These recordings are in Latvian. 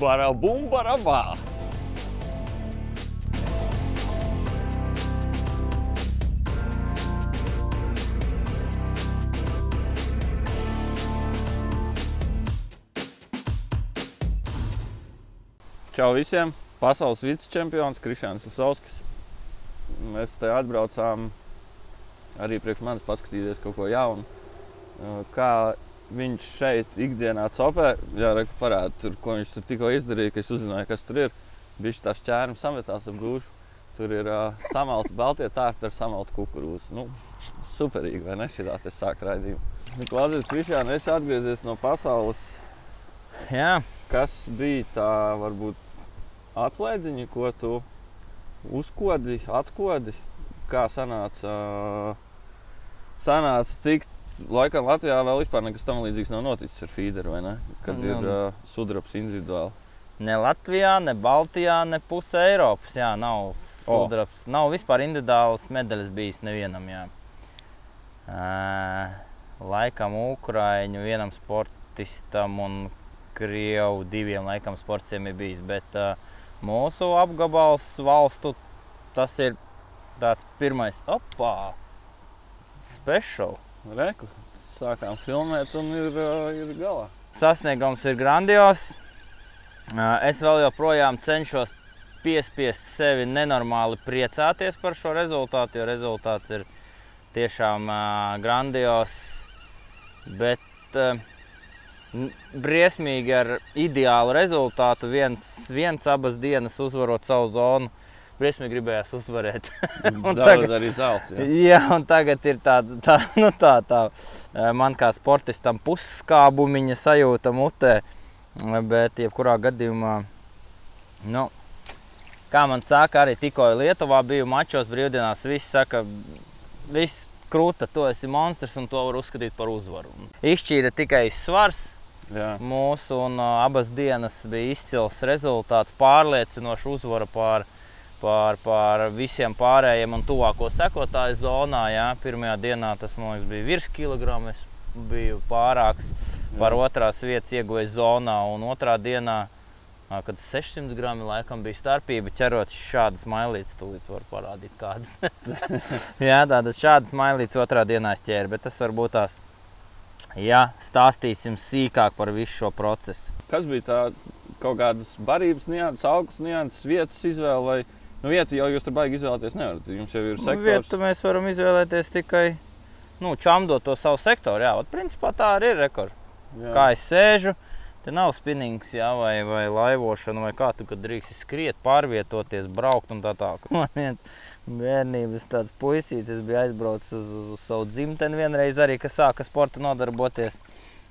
Barabā! Čau visiem! Pasaules vicečempions Krišāns Lusovskis. Mēs te atbraucām arī priekš manis paskatīties kaut ko jaunu. Kā viņš šeit ikdienā copē, jā, reku parāda, tur, ko viņš tur tikko izdarīja, ka es uzzināju, kas tur ir. Viņš tā šķērni sametās ap gūšu. Tur ir uh, samalta baltie tārti ar samaltu kukurūzu. Nu, superīgi, vai ne? Šitā te sāk raidījumu. Nu, Klausies, Krišāna, es atgriezies no pasaules. Jā, Kas bija tā varbūt atslēdziņa, ko tu uzkodi, atkodi? Kā sanāca, uh, sanāca tikt? Laikam Latvijā vēl vispār nekas tam līdzīgs nav noticis ar feederu, vai ne? Kad Nu, ir uh, sudrabs individuāli. ne Latvijā, ne Baltijā, ne pusē Eiropas. Jā, nav sudrabs. Nav vispār individuāls medaļas bijis nevienam. Jā. Uh, laikam Ukrāņu vienam sportistam un Krievu diviem laikam sportiem ir bijis. Bet uh, mūsu apgabals valstu tas ir tāds pirmais. Opā! Special! Reku, sākām filmēt un ir, ir galā. Sasniegums ir grandios. Es vēl joprojām cenšos piespiest sevi nenormāli priecāties par šo rezultātu, jo rezultāts ir tiešām grandios. Bet briesmīgi ar ideālu rezultātu, viens, viens abas dienas uzvarot savu zonu. Briesmīgi gribējās uzvarēt. Un Daudz tagad- arī zelts. Jā. Jā, un tagad ir tāda, tā, nu tā, tā, man kā sportistam pusskābumiņa sajūta mutē. Bet, jebkurā gadījumā, nu, kā man saka, arī tikko Lietuvā biju mačos brīvdienās, visi saka, viss krūta, tu esi monstrs un to var uzskatīt par uzvaru. Izšķīra tikai svars Jā. mūsu, un uh, abas dienas bija izcils rezultāts, pārliecinoša uzvara pār, pār, pār visiem pārējiem un tuvāko sekotāju zonā. Jā. Pirmajā dienā tas liekas, bija virs kilograma, es biju pārāks par Jā. otrās vietas ieguvēju zonā, un otrā dienā, kad 600 gramu laikam bija starpība, ķerot šādas mailītes, tūlīt var parādīt kādas. jā, tādas šādas mailītes otrā dienā es ķēru, bet tas varbūt tās. Jā, stāstīsim sīkāk par visu šo procesu. Kas bija tā kaut kādas barības nianses, augstas nianses, vietas izvēle? Vai, nu, vietu jau jūs tur baigi izvēlēties nevarat. Jums jau ir Nu, sektors. Vietu mēs varam izvēlēties tikai nu, čamdot to savu sektoru. Jā, Ot, principā tā arī ir rekords. Kā es sēžu, te nav spinnings, jā, vai, vai laivošana, vai kā tu drīkst skriet, pārvietoties, braukt un tā tālāk. Man viens bērnības tāds puisītis, es biju aizbraucis uz, uz, uz savu dzimteni vienreiz arī, kas sāka sporta nodarboties.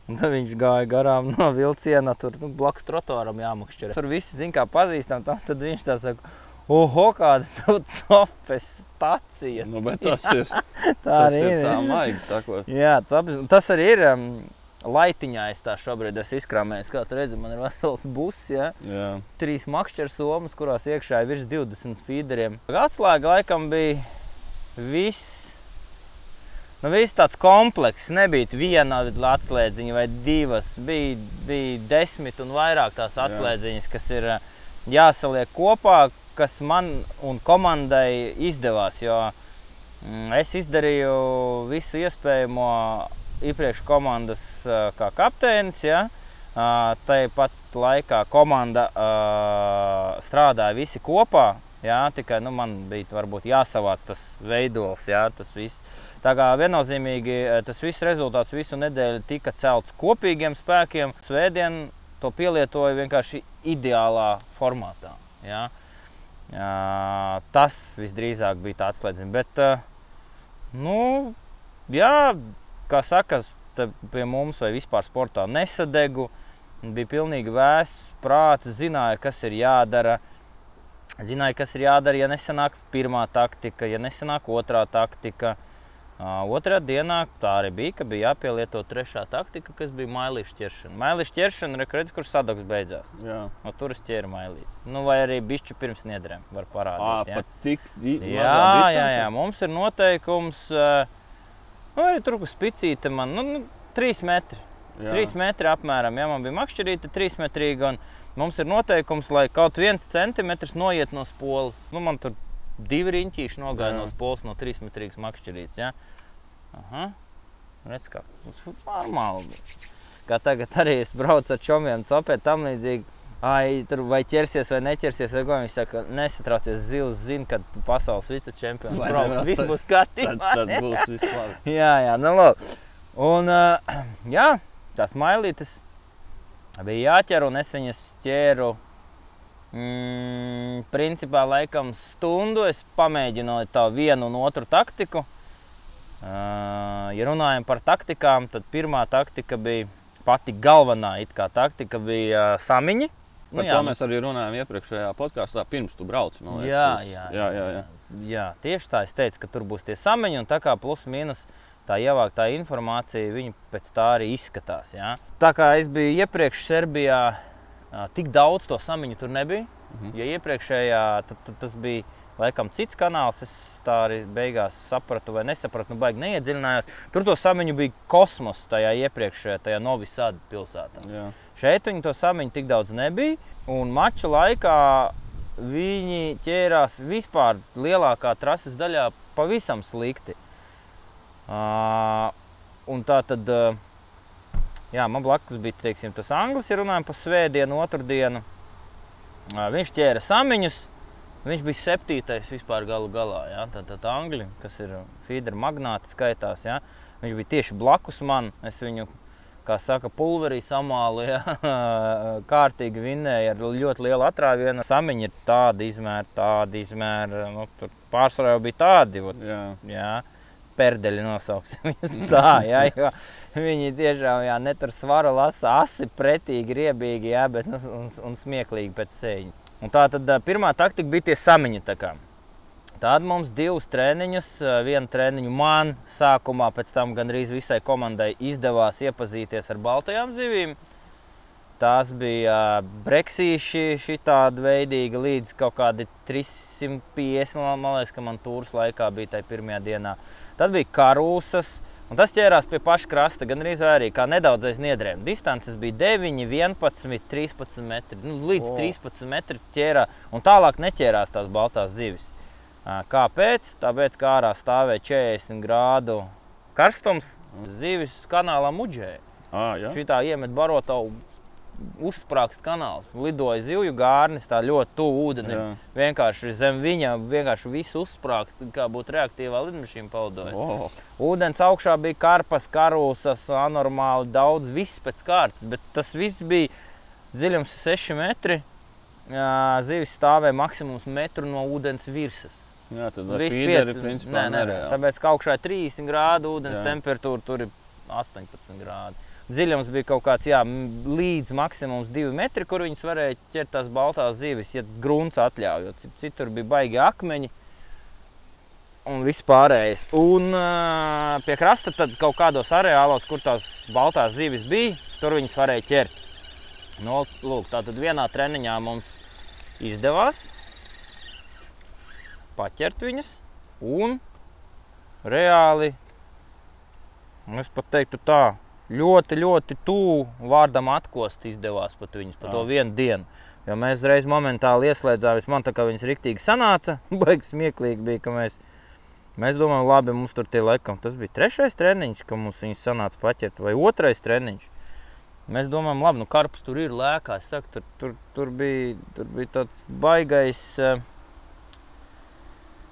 Un tad viņš gāja garām no vilciena, tur nu, blakus trotuāram jāmakšķerē. Tur visi zina, kā pazīstam, tam, tad viņš tā saka, oho, kāda tu copes stacija. Nu, bet tas ir, Tā arī ir ir. tā maigi sakot. Jā. Un tas arī ir um, laitiņā. Es tā šobrīd esmu izkrāmējis. Kā tu redzi, man ir vesels buss, ja? Jā. trīs makšķeru somas, kurās iekšā ir virs 20 feederiem. Atslēga laikam bija viss. Nu, viss tāds komplekss. Nebija viena atslēdziņa vai divas. Bija, bija desmit un vairāk tās Jā. atslēdziņas, kas ir ā, jāsaliek kopā, kas man un komandai izdevās. Jo mm, es izdarīju visu iespējamo iepriekš komandas kā kapteinis. Ja? Tāpat laikā komanda strādāja visi kopā. Jā, tikai nu, man bija varbūt jāsavāc tas veidols, jā, tas viss. Tā kā viennozīmīgi tas viss rezultāts visu nedēļu tika celts kopīgiem spēkiem. Svētdien to pielietoju vienkārši ideālā formātā. Jā. Tas visdrīzāk bija tāds slēdziens. Bet, ā, nu, jā, kā sakas, pie mums vai vispār sportā nesadegu. Bija pilnīgi vēss prāts, zināja, kas ir jādara. Zināja, kas ir jādara, ja nesanāk pirmā taktika, ja nesanāk otrā taktika. Uh, otrā dienā tā arī bija, ka bija jāpielieto trešā taktika, kas bija mailīša ķeršana. Mailīša ķeršana, redz, kurš sadoks beidzās. Jā. No tur es ķēru mailītes. Nu, vai arī bišķi pirms niedrēm var parādīt. ja? pat tik Jā, jā, jā, mums ir noteikums, nu, arī tur, kur spicīte man, nu, nu, 3 metri. Jā. 3 metri apmēram, ja man bija makšķerīte 3 metrīga, mums ir noteikums, lai kaut viens centimetrs noiet no spoles. Nu, man tur divi riņķīši nogāja no spoles, no trīs metrīgas makšķerītes. Ja? Aha, redz, kā normāli. Kā tagad arī es braucu ar čomiem, copēt tam līdzīgi. Ai, tur vai ķersies, vai neķersies, vai ko viņš saka, nesatraucies. Zivs zina, kad pasaules vicečempions brauks. Viss būs Tad, kārtībā. tad būs viss labi. Jā, jā, nu labi. Un, jā, tās mailītes bija jāķer, un es viņas ķēru. Mm, principā, laikam, stundu es pamēģināju tā vienu un otru taktiku. Uh, ja runājam par taktikām, tad pirmā taktika bija pati galvenā. taktika bija uh, samiņi. Par to mēs arī runājām iepriekšējā podkāstā, pirms tu brauc. liekas, Jā, jā, jā, jā, jā. jā, tieši tā. Es teicu, ka tur būs tie samiņi, un tā kā plus mīnus tā ievāktā informācija, viņi pēc tā arī izskatās. Jā. Tā kā es biju iepriekš Serbijā, tik daudz to samiņu tur nebija. Mhm. Ja iepriekšējā tad, tad tas bija laikam cits kanāls, es tā arī beigās sapratu vai nesapratu, nu baigi neiedziļinājos. Tur to samiņu bija kosmos tajā iepriekšējā, tajā Novisāda pilsētā. jā. Šeit viņi to samiņu tik daudz nebija. Un mača laikā viņi ķērās vispār lielākā trases daļā pavisam slikti. Uh, un tā tad, uh, jā, man blakus bija teiksim, tas anglis, ja runājam par svētdienu, otrdienu. Viņš ķēra samiņus. Viņš bija septītais vispār galu galā. Ja? Tad, tad angļi, kas ir feeder magnāti, skaitās. Ja? Viņš bija tieši blakus man. Es viņu kā saka, pulverī samālu, ja, kārtīgi vinnēja ar ļoti lielu atrāvienu. Samiņi ir tādi izmēri, tādi izmēri. Nu, tur pārsvarā jau bija tādi. Ot, jā. jā, perdeļi nosauksim viņus tā, jā, jo viņi tiešām jā, netur svaru lasa asi, pretīgi, riebīgi, jā, bet, nu, un, un smieklīgi pēc sēņas. Un tā tad pirmā taktika bija tie samiņi. tā kā. Tad mums divus treniņus, vienu treniņu man sākumā, pēc tam gandrīz visai komandai izdevās iepazīties ar baltajām zivīm. Tās bija breksīši, šī tāda veidīga līdz kaut kādi 350. Man liekas, ka man tūris laikā bija tajā pirmajā dienā. Tad bija karūsas, un tas ķērās pie paša krasta, gan arī kā nedaudzais niedrēm. Distances bija 9, 11, 13 metri. Nu, līdz O. 13 metri ķērā, un tālāk neķērās tās baltās zivis. Kāpēc? Tāpēc, kā ārā stāvēja 40 grādu karstums, zivis kanālā muģēja. À, jā. Šī tā iemet barotavu uzsprāgst kanāls. Lidoja zivju gārnis, tā ļoti tuvu ūdenim. Vienkārši zem viņa vienkārši viss uzsprāgst, kā būtu reaktīvā lidmašīna palidojusi. O, Ūdens augšā bija karpas, karūsas, anormāli daudz, viss pēc kārtas, bet tas viss bija dziļums 6 metri. Zivis stāvēja maksimums metru no ūdens virsmas. jā, tad Viss pieci- principā nē, nē, nereāli. tāpēc, ka augšā ir 30 grādu ūdens Jā. temperatūra, tur ir 18 grādi. Dziļums bija kaut kāds jā, līdz maksimums 2 metri, kur viņas varēja ķert tās baltās zivis, ja grunts atļauj. jo cit- Citur bija baigi akmeņi un viss pārējais. Un ā, pie krasta tad kaut kādos areālos, kur tās baltās zivis bija, tur viņas varēja ķert. Nu, lūk, tā tad vienā treniņā mums izdevās paķert viņas un reāli, nu, es pat teiktu tā, ļoti, ļoti tuvu vārdam atkost izdevās pat viņas pa to vienu dienu. Jo mēs reiz momentāli ieslēdzāmies, man tā kā viņas riktīgi sanāca, baigs smieklīgi bija, ka mēs, mēs domājam, labi, mums tur tie laikam, tas bija trešais treniņš, ka mums viņas sanāca paķert, vai otrais treniņš. Mēs domājam, labi, nu karpus tur ir lēkā, es saku, tur, tur, tur, bija, tur bija tāds baigais, eh,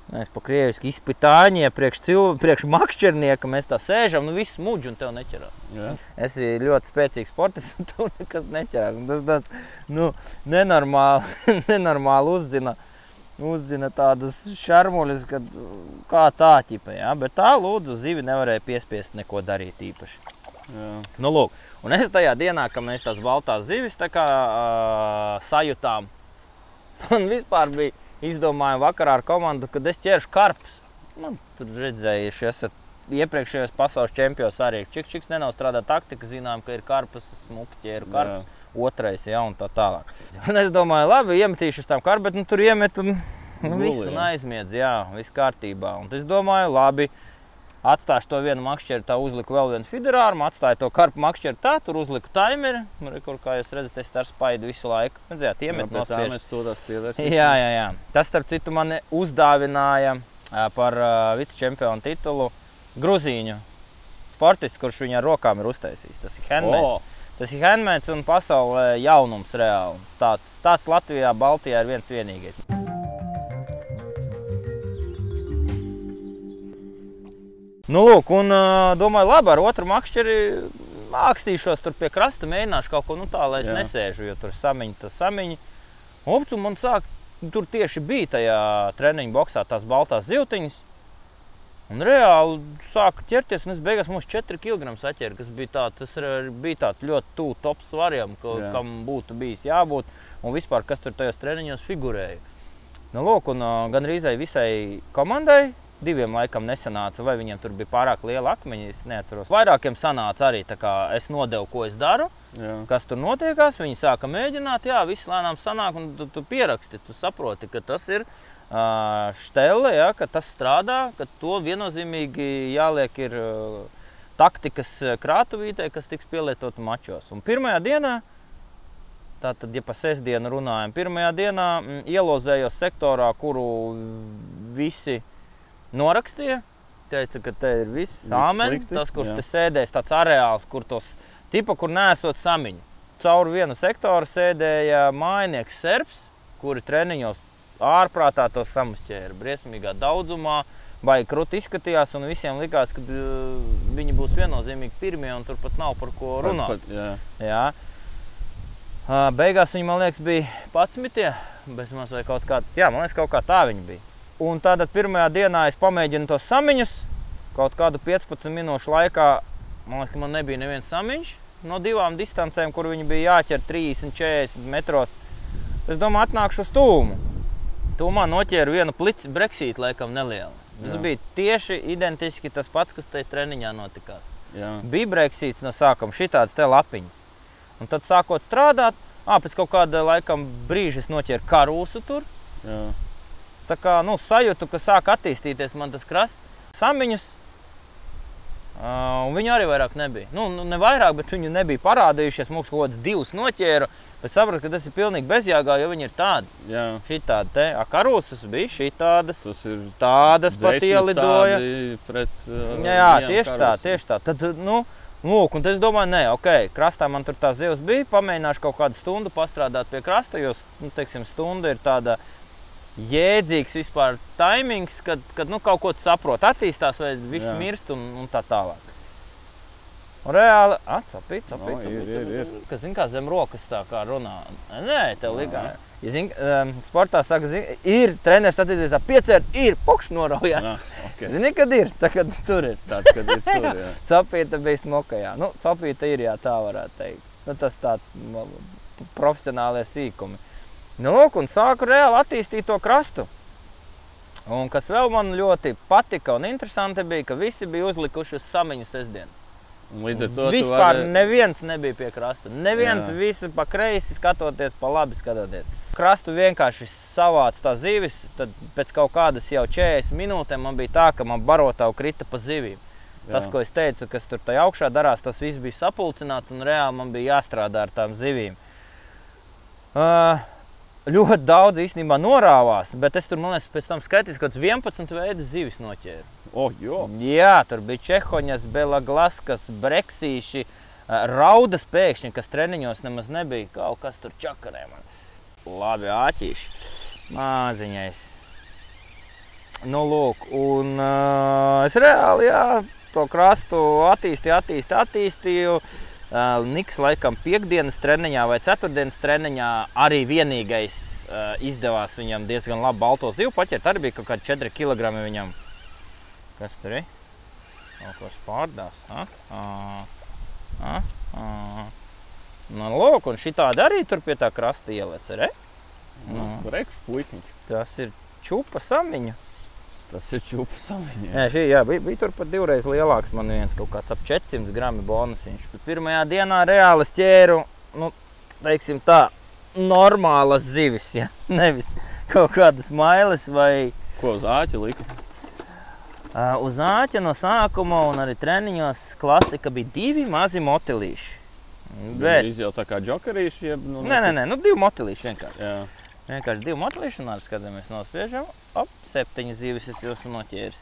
Mēs pa krieviski izpitāņiem, priekš, cilv... priekš makšķernieka mēs tā sēžam, nu viss muģi un tev neķerā. Jā. Es esmu ļoti spēcīgs sportists, un tu nekas neķerā. Un Tas tāds nu, nenormāli, nenormāli uzzina, uzzina tādas šarmuļas, kad kā tā ķipa, jā. Bet tā lūdzu zivi nevarēja piespiest neko darīt īpaši. Jā. Nu, lūk, un es tajā dienā, kad mēs tās baltās zivis tā kā, uh, sajūtām, man vispār bija izdomājumi vakarā ar komandu, kad es ķeršu karpus. Nu, tur redzējuši, esat iepriekšējos pasaules čempionos arī. Čik čiks nennav strādā taktika, zinām, ka ir karpus, smuki ķēru karpus. Otrais, ja tā tālāk. Un es domāju, labi, iemetīšu uz tām karpēm, bet nu, tur iemet un nu, viss jā. aizmiedz, jā, viss kārtībā. Un es domāju, labi, Atstāju to vienu makšķeri, tā uzliku vēl vienu federāru, atstāju to karpu makšķeri tā, tur uzliku timeri. Nu, kur, kā jūs redzat, es ar spaidu visu laiku. Redzējāt, iemet no spēles. Mēs to tas sievietes. Jā, jā, jā. Tas, starp citu, man uzdāvināja par uh, vicečempionu titulu Gruzīņu sportists, kurš viņa ar rokām ir uztaisījis. Tas ir handmade. O, Tas ir handmade un pasaulē jaunums reāli. Tāds, tāds Latvijā, Baltijā ir viens vienīgais. Nu, lūk, un domāju, labi, ar otru makšķeri mākstīšos tur pie krasta, mēģināšu kaut ko nu, tādu, lai es Jā. nesēžu, jo tur samiņi, tas samiņi. Ups, un man sāk, tur tieši bija tajā treniņu boxā tās baltās zivtiņas. Un reāli sāka ķerties, un es beigās mums 4 kg saķēru, kas bija, tā, tas bija tāds ļoti tuvu top svariem, ka, Jā. kam būtu bijis jābūt, un vispār kas tur tajos treniņos figurēja. Nu, lūk, un gan rīzai visai komandai, diviem laikam nesanāca, vai viņiem tur bija pārāk liela akmeņa, es neatceros. Vairākiem sanāca arī, tā kā es nodevu, ko es daru, jā. kas tur notiekās. Viņi sāka mēģināt, jā, viss lēnām sanāk, un tu, tu pieraksti, tu saproti, ka tas ir uh, štele, ja, ka tas strādā, ka to viennozīmīgi jāliek ir uh, taktikas uh, krātuvītē, kas tiks pielietota mačos. Un pirmajā dienā, tātad, ja pa sestdienu runājam, pirmajā dienā mm, ielozējos sektorā, kuru visi norakstīja. Teica, ka te ir viss slikti, tas, kurš jā. te sēdēs, tāds areāls, kur tos tipa, kur nesot samiņu. Caur vienu sektoru sēdēja mājnieks serbs, kuri treniņos ārprātā to samušķēra. Briesmīgā daudzumā, vai krūti izskatījās, un visiem likās, ka uh, viņi būs viennozīmīgi pirmie, un tur pat nav par ko runāt. Pat, jā. Jā. Ā, Beigās viņi, man liekas, bija 11. bez maz vai kaut kā. Jā, man liekas, kaut kā tā viņi bija. Un tad pirmajā dienā es pamēģinu tos samiņus. Kaut kādu 15 minūšu laikā man liekas, ka man nebija neviens samiņš no divām distancēm, kur viņi bija jāķer 30, 40 metros. Es domāju, atnākšu uz tūmu. Tūmā noķēru vienu plici breksītu, laikam, nelielu. Tas Jā. bija tieši identiski tas pats, kas tajā treniņā notikās Jā. bija breksīts no sākuma, šitādas te lapiņas. Un tad sākot strādāt, ā, pēc kaut kāda laikam brīža es noķēru karūsu tur. Jā. Tā kā nu, sajūtu, ka sāk attīstīties man tas krasts, samiņus. Uh, viņu arī vairāk nebija. Nu, nu, ne vairāk, bet viņi nebija parādījušies. Mums kaut kāds divs noķēra, bet sapratu, ka tas ir pilnīgi bezjēgā, jo viņi ir tādi. Jā. Šitādi te, a, karūsas bija šitādas. Tas ir Tādas pat ielidoja. Pret, uh, Jā, jā tieši tā, karos. tieši tā. Tad, nu, lūk, un es domāju, nē, ok, krastā man tur tā zivs bija. Pamēģināšu kaut kādu stundu pastrādāt pie krasta, jo nu, teiksim, stunda ir tāda jēdzīgs vispār taimings, kad, kad nu, kaut ko tu saproti, attīstās vai viss Jā. mirst un, un tā tālāk. Un reāli No, ir, ir, ir. Kas zina, kā zem rokas tā kā runā. Nē, tev likās. Ja zini, um, sportā saka, zini, ir treneris attīstījis tā piecērt, ir pokš Jā, noraujās. okay. Zini, kad ir, tā kad tur ir. Tāds, kad ir tur, jā. Cepīta bija smokajā. Nu, cepīta ir, jā, tā varētu teikt. Nu, tas tāds m, profesionālie sīkumi. Nu, un sāku reāli attīstīt to krastu. Un kas vēl man ļoti patika un interesanti bija, ka visi bija uzlikuši uz samiņu sestdienu. Līdz ar to Vispār vari- neviens nebija pie krasta. Neviens, Jā. visi pa kreisi skatoties, pa labi skatoties. Krastu vienkārši savāca tā zivis, tad pēc kaut kādas jau 40 minūtēm man bija tā, ka man barotāju krita pa zivīm. Tas, Jā. ko es teicu, kas tur tajā augšā darās, tas viss bija sapulcināts un reāli man bija jāstrādā ar tām zivīm. Uh, ļoti daudz īstenībā norāvās, bet es tur, man liekas, pēc tam skaitīju, ka 11 veidus zivis noķēru. O, jo. Jā, tur bija čehoņas, belaglaskas, breksīši, ā, raudas pēkšņi, kas treniņos nemaz nebija. Kaut kas tur čakarē man. Labi, āķīši. Māziņais. Nu, lūk, un uh, es reāli, jā, to krastu attīstīju, attīstīju, attīstīju. Uh, Niks laikam piekdienas treniņā vai ceturtdienas treniņā arī vienīgais uh, izdevās viņam diezgan labi balto zivu paķert. Arī bija kaut kādi 4 kg viņam. Kas tur ir? Kaut kas pārdās. A? A, a, a. Nu, lūk, un šitādi arī tur pie tā krasta ieliec, re? Nu, Rekš, puikiņš. Tas ir čupa samiņa. Tas ir čūpas samiņā. Nē, šī jā, bija, bija tur pat divreiz lielāks. Man viens kaut kāds ap 400 gramu bonusiņš. Pirmajā dienā reāli ķēru, nu, teiksim tā, normālas zivis, ja? nevis kaut kādas mailes vai Ko uz āķi lika? Uh, uz āķa no sākuma un arī treniņos klasika bija divi mazi motilīši. Bet, Viņš jau tā kā jokerīši. Jeb, nu, nē, nē, nē, nu divi motilīši vienkārši. Jā, Vienkārši divi motilīši un ar skatāmies nospiežam. Op, septiņas zivis es jūsu noķēris.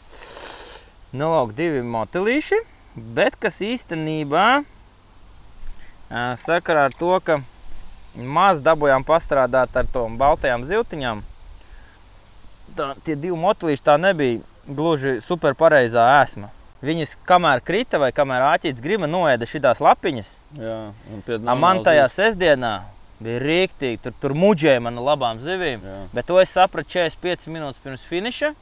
Nu, lūk, divi motilīši, bet kas īstenībā sakarā ar to, ka maz dabūjām pastrādāt ar tom baltajām zivtiņām, tā, tie divi motilīši tā nebija gluži super pareizā esma. Viņas kamēr krita vai kamēr āķītis grima noēda šīs lapiņas, jā. Un pie A, man tajā sestdienā bija rīktīgi, tur, tur muģēja man labām zivīm. Jā. Bet to es sapratu 45 minūtes pirms finiša.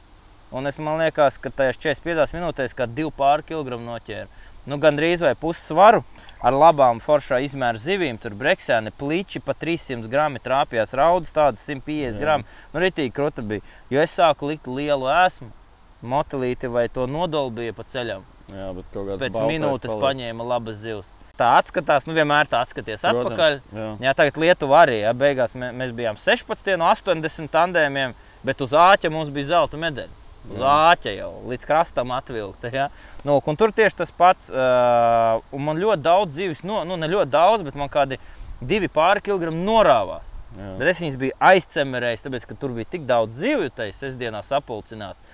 Un es man liekas, ka tajās 45 minūtēs kā 2,5 kg noķēru. Nu, Gan drīz vai pussvaru ar labām foršā izmēra zivīm. Tur breksēni, plīči pa 300 gramu trāpījās raudas, tādas 150 Jā. gramu. Nu, ritīgi kruta bija. Jo es sāku likt lielu esmu, motilīti vai to nodolbīju pa ceļam. Jā, bet kaut kāds Pēc minūtes paņēma labas zivs. Tā atskatās, nu vienmēr tā atskaties Protams, atpakaļ. Jā. Jā, tagad Lietuva arī. Ja, beigās mē, mēs bijām 16 no 80 tandēmiem, bet uz āķa mums bija zelta medaļa. Uz Jā. āķa jau līdz krastam atvilkta. Ja. Nu, un tur tieši tas pats. Uh, man ļoti daudz zivis, no, nu ne ļoti daudz, bet man kādi divi pāri kilogrami norāvās. Jā. Bet es viņas biju aizcemerējis, tāpēc ka tur bija tik daudz zivju tajā sestdienā sapulcināts,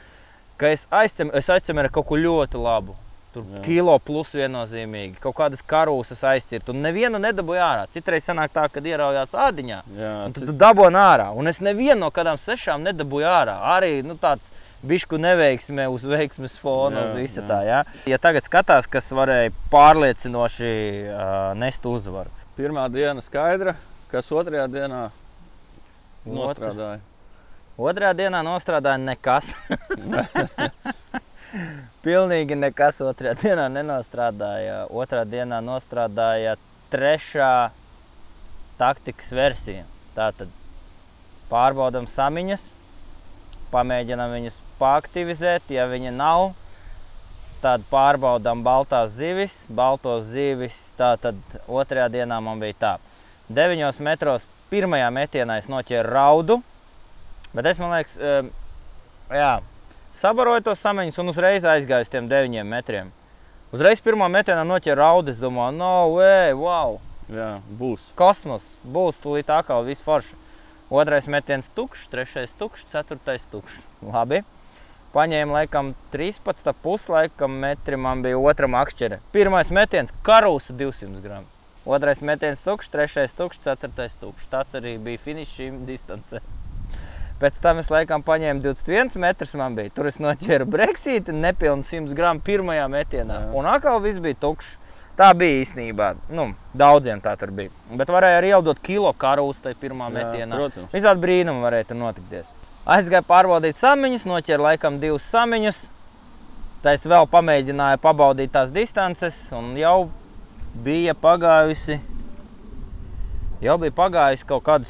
ka es, aizcem, es aizcemerēju kaut ko ļoti labu. Tur Jā. Jā. kilo plus viennozīmīgi, kaut kādas karūzas aizcirt. Un nevienu nedabūju ārā. Citreiz sanāk tā, ka ieraujās ādiņā. Jā, tad tu dabūji ārā. Un es nevienu no kādām sešām nedabūju ārā. Arī nu, tāds bišku neveiksme uz veiksmes fona, Jā, uz visa jā. tā. Ja? ja tagad skatās, kas varēja pārliecinoši uh, nest uzvaru. Pirmā diena skaidra, kas otrajā dienā Otra- nostrādāja. Otrajā dienā nostrādāja nekas. Pilnīgi nekas otrajā dienā nenostrādāja. Otrā dienā nostrādāja trešā taktikas versija. Tātad pārbaudām samiņas, pamēģinām viņus paaktivizēt. Ja viņi nav, tad pārbaudām baltās zivis. Baltos zivis tātad otrajā dienā man bija tā. 9 metros pirmajā metienā es noķēru raudu. Bet es domāju, ka sabaroju tos samiņus un uzreiz aizgāju uz tiem deviņiem metriem. Uzreiz pirmā metienā noķēru raudu. Es domāju, no way, wow, Jā, būs. kosmos, būs tūlīt atkal viss forši. Otrais metiens tukšs, trešais tukšs, ceturtais tukšs. Labi. Paņēmu laikam 13, puslaikam metri man bija otra makšķere. Pirmais metiens - karūsa 200 gramu. Otrais metiens tukšs, trešais tukšs, ceturtais tukšs. Tāds arī bija finišs šīm distancēm. Pēc tam es laikam paņēmu 21 metrus. Bija tur, es noķēru breksīti, nepilnu 100 gramu pirmajā metienā. Jā. Un atkal viss bija tukšs. Tā bija īstenībā. Nu, daudziem tā tur bija. Bet varēja arī ielikt kilo karūs tajā pirmā Jā, metienā. protams. Visādi brīnumi varēja tur notikties. Aizgāju pārbaudīt samiņas, noķēru laikam divus samiņus. Tā es vēl pamēģināju pabaudīt tās distances, un jau bija pagājusi. Jau bija pagājusi kaut kāda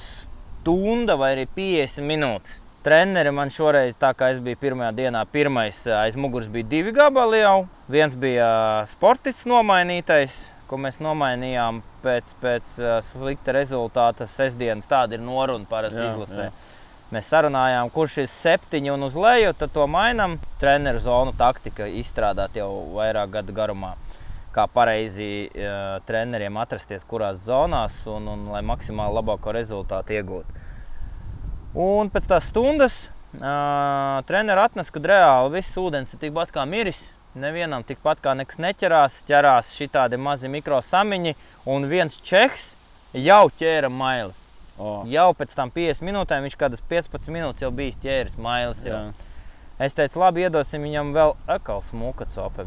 stunda vai arī 50 minūtes. Treneri man šoreiz, tā kā es biju pirmajā dienā, pirmais eh, aiz muguras bija divi gabali jau. Viens bija eh, sportists nomainītais, ko mēs nomainījām pēc, pēc eh, slikta rezultāta sestdienas. Tāda ir noruna parasti Jā, izlasē. jā. Mēs sarunājām, kurš ir septiņi un uz leju, tad to mainām. Treneru zonu taktika izstrādāt jau vairāk gadu garumā. Kā pareizi uh, treneriem atrasties, kurās zonās, un, un lai maksimāli labāko rezultātu iegūtu. Un pēc tās stundas uh, treneris atnesa, ka reāli viss ūdens ir tikpat kā miris. Nevienam tikpat kā nekas neķerās, ķerās šī tādi mazi mikrosamiņi, un viens čeks jau ķēra mailes. O, Jau pēc tam 50 minūtēm viņš kādas 15 minūtes jau bija ķēris mailes. Jau. jā. Es teicu, labi, iedosim viņam vēl atkal smuka copa.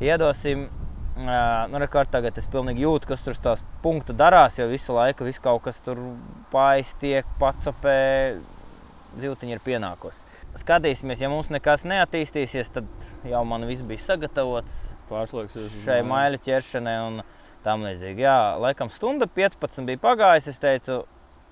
Iedosim, nu, rekord tagad es pilnīgi jūtu, kas tur tās punktu darās, jo visu laiku viss kaut kas tur paistiek, pacopē, ziltiņa ir pienākusi. Skatīsimies, ja mums nekas neattīstīsies, tad jau man viss bija sagatavots Pārslēgsies šai maiļu ķeršanai un tam līdzīgi. Jā, laikam stunda 15 bija pagājusi. Es teicu,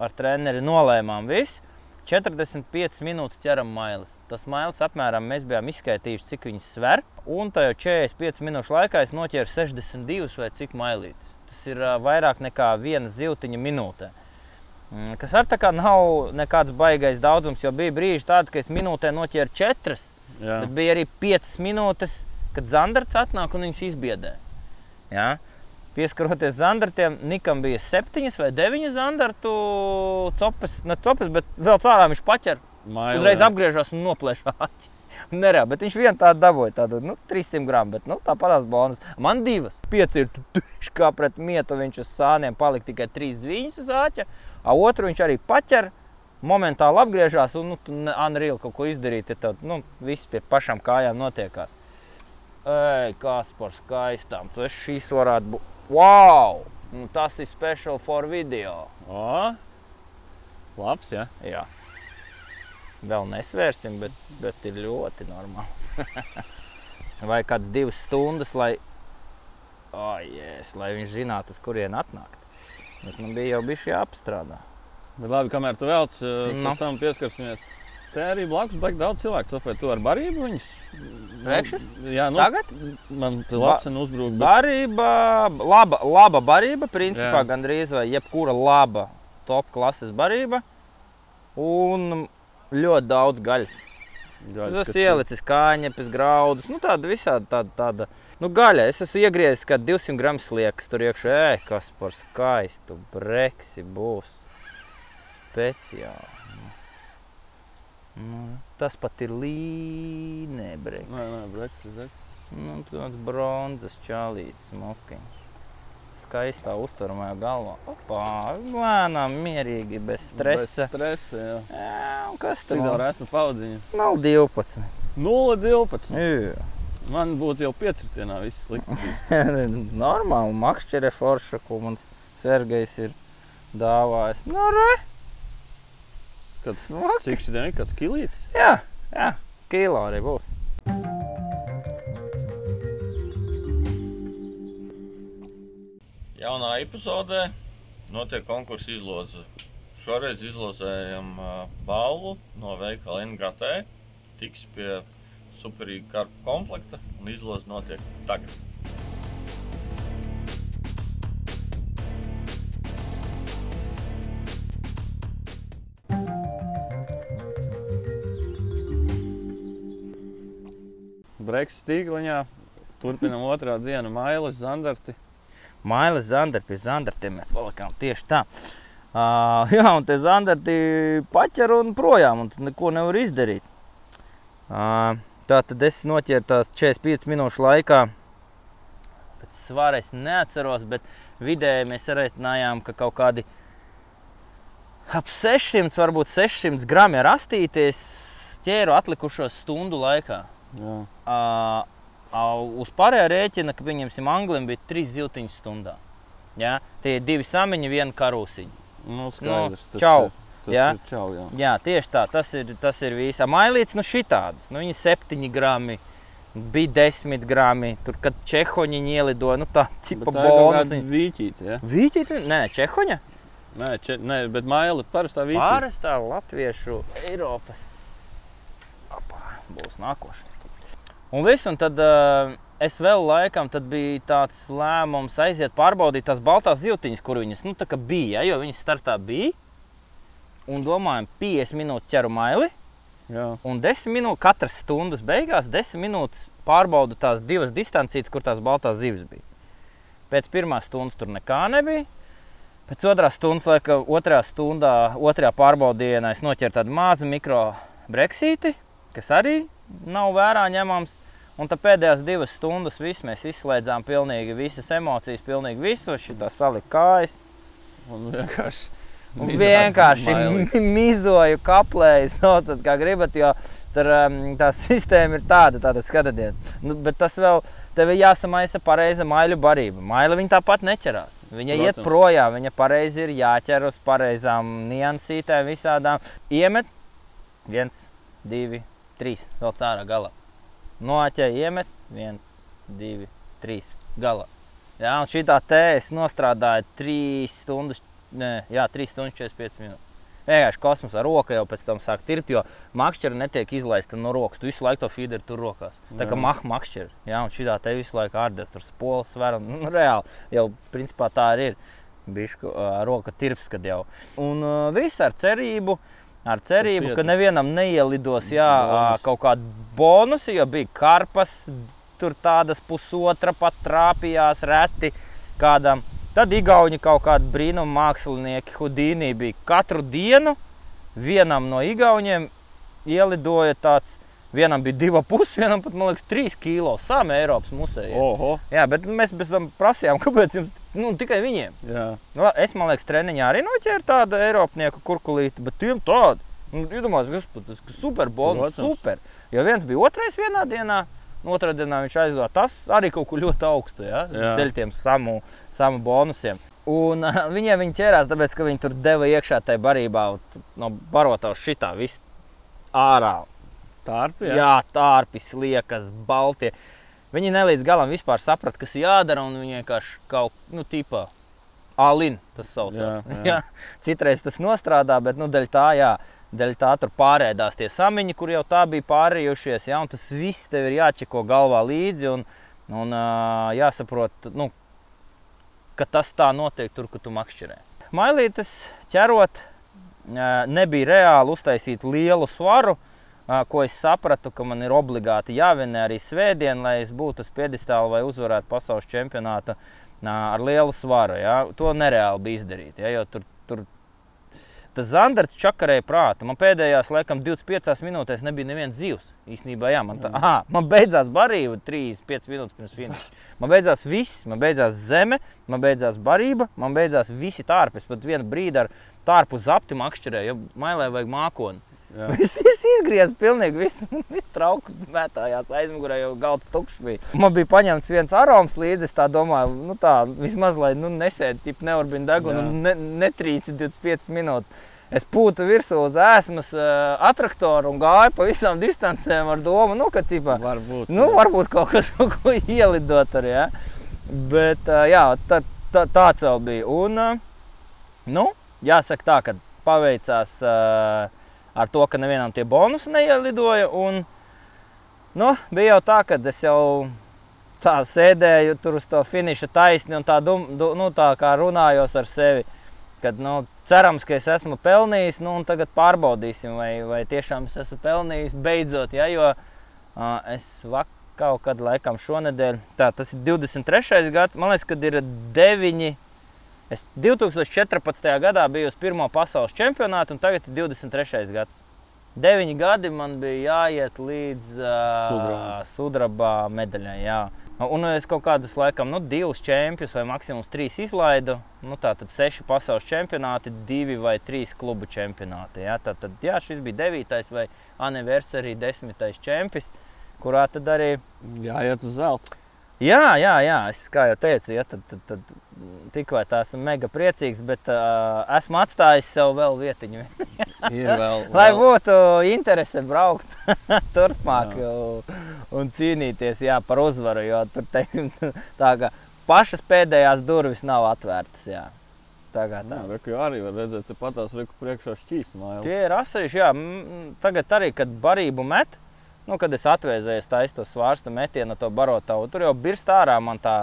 ar treneri nolēmām visu. 45 minūtes ķeram mailes. Tas mailes apmēram mēs bijām izskaitījuši, cik viņas sver. Un tajā 45 minūšu laikā es noķēru 62 vai cik mailītes. Tas ir vairāk nekā viena ziltiņa minūtē. Kas ar tā kā nav nekāds baisais daudzums, jo bija brīži tādi, ka es minūtē noķēru četras. Jā. Bet bija arī 5 minūtes, kad Zandarts atnāk un viņas izbiedē. Jā. Pieskaroties zandartiem, Nikam bija septiņas vai deviņas zandartu copes, ne copes, bet vēl cārā viņš paķer. Maila, Uzreiz apgriežas un noplēš āķi. Nereāli, bet viņš vienu tādu dabūja, tādu nu, 300 gramu, bet nu, tāpat bonus. Man divas, pieci ir tuši kā pret mietu, viņš uz sāniem palika tikai trīs zviņas uz āķa, a otru viņš arī paķer. Momentāli apgriežas un nu, unreal kaut ko izdarīt. Ja tev, nu, viss pie pašām kājām notiekās. Ej, kas par skaistām. Tas šīs varētu būt. Wow! Nu, tas ir special for video. O, labs, jā. Jā. Vēl nesvērsim, bet, bet ir ļoti normāls. Vai kāds divas stundas, lai, oh, yes, lai viņš zinātu, uz kurien atnākt. Bet man bija jau bijis jāapstrādā. Bet labi, kamēr tu velc, Nu. pēc tam pieskarsimies. Te arī blakus baigi daudz cilvēku. Tāpēc tu ar barību viņus. Priekšas? Jā, nu, Tagad? man te labs un uzbrūk. Bet... Barība, laba, laba barība, principā Jā. gandrīz vai jebkura laba top klases barība. Un ļoti daudz gaļas. Gaļas, Tas ielicis kāņepes, graudus, nu tāda visādi tāda. tāda. Nu, gaļa, es esmu iegriezis kā 200 gramu sliekas tur iekšā. Ej, kas par skaistu breksi būs speciāli. Nu, tas pat ir breks, breks. Nu, tāds bronzas čālīts smokiņš. Skaistā uzturamajā galvā. Opā, lēnām, mierīgi, bez stresa. Bez stresa, jā. Jā, kas tur vēl? esmu paudziņa? Nav 12. 0,12. Jā. Man būtu jau piecritienā viss slikti. Normāli, makšķere forša, ko man Sergejs ir dāvājis. Nu, re, Kad, smaki. cik šodien ir kāds kilītis? Jā, jā, kilo arī būs. Jaunā epizodē notiek konkursa izloze. Šoreiz izlozējam balvu no veikala NGT. Tiks pie superīga karpu komplekta un izloze notiek tagad. Breks stīgliņā. Turpinam otrā diena mailas zandarti. Mailis Zandars pie Zandartiem mēs palikām tieši tā. Uh, jā, un te Zandarti paķer un projām, un tu neko nevar izdarīt. Uh, tā tad es noķēru tās 45 minūšu laikā. Pēc svara es neatceros, bet vidēji mēs reiķinājām, ka kaut kādi ap 600, varbūt 600 grami rastīties ķēru atlikušos stundu laikā. Uh, uz pārējā rēķina, ka pieņemsim, anglim bija trīs ziltiņas stundā. Ja? Tie ir divi samiņi, viena karūsiņa. Nu, skaidrs. tas čau. Jā. čau, jā. Jā, tieši tā, tas ir, tas ir viss. Mailīts, nu šitāds, nu viņi septiņi grami. Bija desmit grami, tur, kad čehoņi ielidoja, nu tā, tipa bonus. vīķīte, ja? Vīķīt, nē, čehoņa? Nē, če, nē, bet maila parastā vīķīte. Pārastā latviešu Eiropas. Apā, būs nākošais. Un viss, un tad uh, es vēl laikam bija tāds lēmums aiziet pārbaudīt tās baltās zīltiņas, kur viņas nu, bija, ja, jo viņas startā bija. Un domājam, 50 minūtes ķeru maili, Jā. un 10 minūtes katras stundas beigās, 10 minūtes pārbaudu tās divas distancijas, kur tās baltās zivis bija. Pēc pirmās stundas tur nekā nebija. Pēc otrās stundas, laika, otrā stundā, otrajā pārbaudījumā es noķēru tādu mazu mikro breksīti, kas arī nav vērā ņemams. Un tad pēdējās divas stundas viss, mēs izslēdzām pilnīgi visas emocijas, pilnīgi visu. Šitā salika kājas. Un vienkārši. Un vienkārši mizoju, kaplēju, saucat, kā gribat, jo tur, um, tā sistēma ir tāda, tāda skatiet. Nu, bet tas vēl tev ir jāsamaisa pareiza maiļu barība. Maila viņa tāpat neķerās. Viņa Protams. iet projām, viņa pareizi ir jāķer uz pareizām niansītēm, visādām. Iemet viens, divi, trīs, vēl cārā galā. Noķer, iemet viens, divi, trīs, galā. Jā, un šī tā tēs nostrādāja 3 stundas, ne, jā, 3 stundas 45 minūtes. Vienkārši kosmosā roka jau pēc tam sāk tirpt, jo makšķera netiek izlaista no rokas. Tu visu laiku to feederu tur rokās. Tā kā mah makšķera. Jā, un šī tā te visu laiku ārdes, tur spoles var. un, Nu, reāli, jau principā tā arī ir. Bišku uh, roka tirps, kad jau. Un uh, viss ar cerību, ar cerību, ka nevienam neielidos jā, Bonus. kaut kāda bonusa, jo bija karpas, tur tādas pusotra pat trāpījās reti kādam. Tad Igauni kaut kādi brīnuma mākslinieki Hudīnī bija katru dienu. Vienam no Igauniem ielidoja tāds, vienam bija divi pusi, vienam pat, man liekas, trīs kilo sāme Eiropas musējā. Oho! Jā, bet mēs bez tam prasījām, kāpēc jums nu, tikai viņiem. Jā, Nu, Es, man liekas, treniņā arī noķēru tādu Eiropnieku kurkulīti, bet tiem tādu. Nu, Iedomājieties, tas ir super bonus, Protams. super. Jo viens bija otrais vienā dienā, un otrā dienā viņš aizgāja. Tas arī kaut kur ļoti augstu, ja? Dēļ tiem samu, samu bonusiem. Un uh, viņiem viņi ķērās, tāpēc, ka viņi tur deva iekšā tajā barībā, no barotavas šitā viss ārā. tārpi. Jā, jā tārpis, liekas, balti. Viņi ne līdz galam vispār saprata, kas jādara, un viņi vienkārši kaut nu, tipā alin tas saucās. Jā, jā. Jā, Citreiz tas nostrādā, bet nu, dēļ tā, jā, dēļ tā tur pārēdās tie samiņi, kur jau tā bija pārējušies. Jā, un tas viss tev ir jāčeko galvā līdzi un, un ā, jāsaprot, nu, ka tas tā notiek tur, kur tu makšķerē. Mailītes ķerot, nebija reāli uztaisīt lielu svaru, ā, ko es sapratu, ka man ir obligāti jāvinē arī svētdien, lai es būtu uz piedestāla vai uzvarētu pasaules čempionātu ar lielu svaru. Ja? To nereāli bija izdarīt. Ja? Jo tur, tur tas Zandarts čakarēja prātu. Man pēdējās, laikam, 25 minūtēs nebija nevienas zivs. Īsnībā, jā, man, tā, aha, man beidzās barība 35 minūtes pirms finiša. Man beidzās viss, man beidzās zeme, man beidzās barība, man beidzās visi tārpi. Es pat vienu brīdi ar tārpu zapti makšķerēju, jo mailē vajag mākoni. Viss izgriezās, pilnīgi viss, viss trauks mētājās aizmugurē, jau galds tukšs bija. Man bija paņemts viens aroms līdzi, es tā domāju, nu tā, vismaz, lai nu, nesēdi, tip neurbina degunu, ne, netrīci 25 minūtes. Es pūtu virsū uz ēsmas uh, attraktoru un gāju pa visām distancēm ar domu, nu, ka, tipā, Varbūt. Nu, varbūt kaut kas kaut ko ielidot arī. Ja? Bet uh, jā, tā, tā, tāds vēl bija. Un, uh, nu, jāsaka tā, ka paveicās uh, ar to, ka nevienam tie bonusi neielidoja. Un, nu, bija jau tā, ka es jau tā sēdēju tur uz to finiša taisni un tā, dum, du, nu, tā kā runājos ar sevi. Kad, nu, cerams, ka es esmu pelnījis, nu, un tagad pārbaudīsim, vai, vai tiešām es esmu pelnījis beidzot. Ja, jo uh, es vakar kaut kad laikam šonadēļ, tā, tas ir 23. gads, man liekas, kad ir 9. Es 2014. gadā biju uz pirmo pasaules čempionātu, un tagad ir 23. gads. Deviņi gadi man bija jāiet līdz uh, sudraba medaļai. Jā. Un es kaut kādus, laikam, nu, divus čempions vai maksimums trīs izlaidu. Nu, tā tad seši pasaules čempionāti, divi vai trīs klubu čempionāti. Jā. Tā tad, jā, šis bija devītais vai anniversary desmitais čempions, kurā tad arī Jāiet uz zelta. Jā, jā, jā, es kā jau teicu, ja, tad, tad, tad tikko tā esmu mega priecīgs, bet uh, esmu atstājis sev vēl vietiņu. Ir vēl. Lai vēl. būtu interese braukt turpmāk un, un cīnīties jā, par uzvaru. Jo tur teiksim, tā, ka pašas pēdējās durvis nav atvērtas. Jā. Tā kā tā. Jā, reku arī var redzēt, ka patās reku priekšā šķīst māja. Tie ir asarīši, jā. Tagad arī, kad barību met, nu, kad es atvēzēju taisu to svārstu metienu, to barotavu, tur jau birst ārā man tā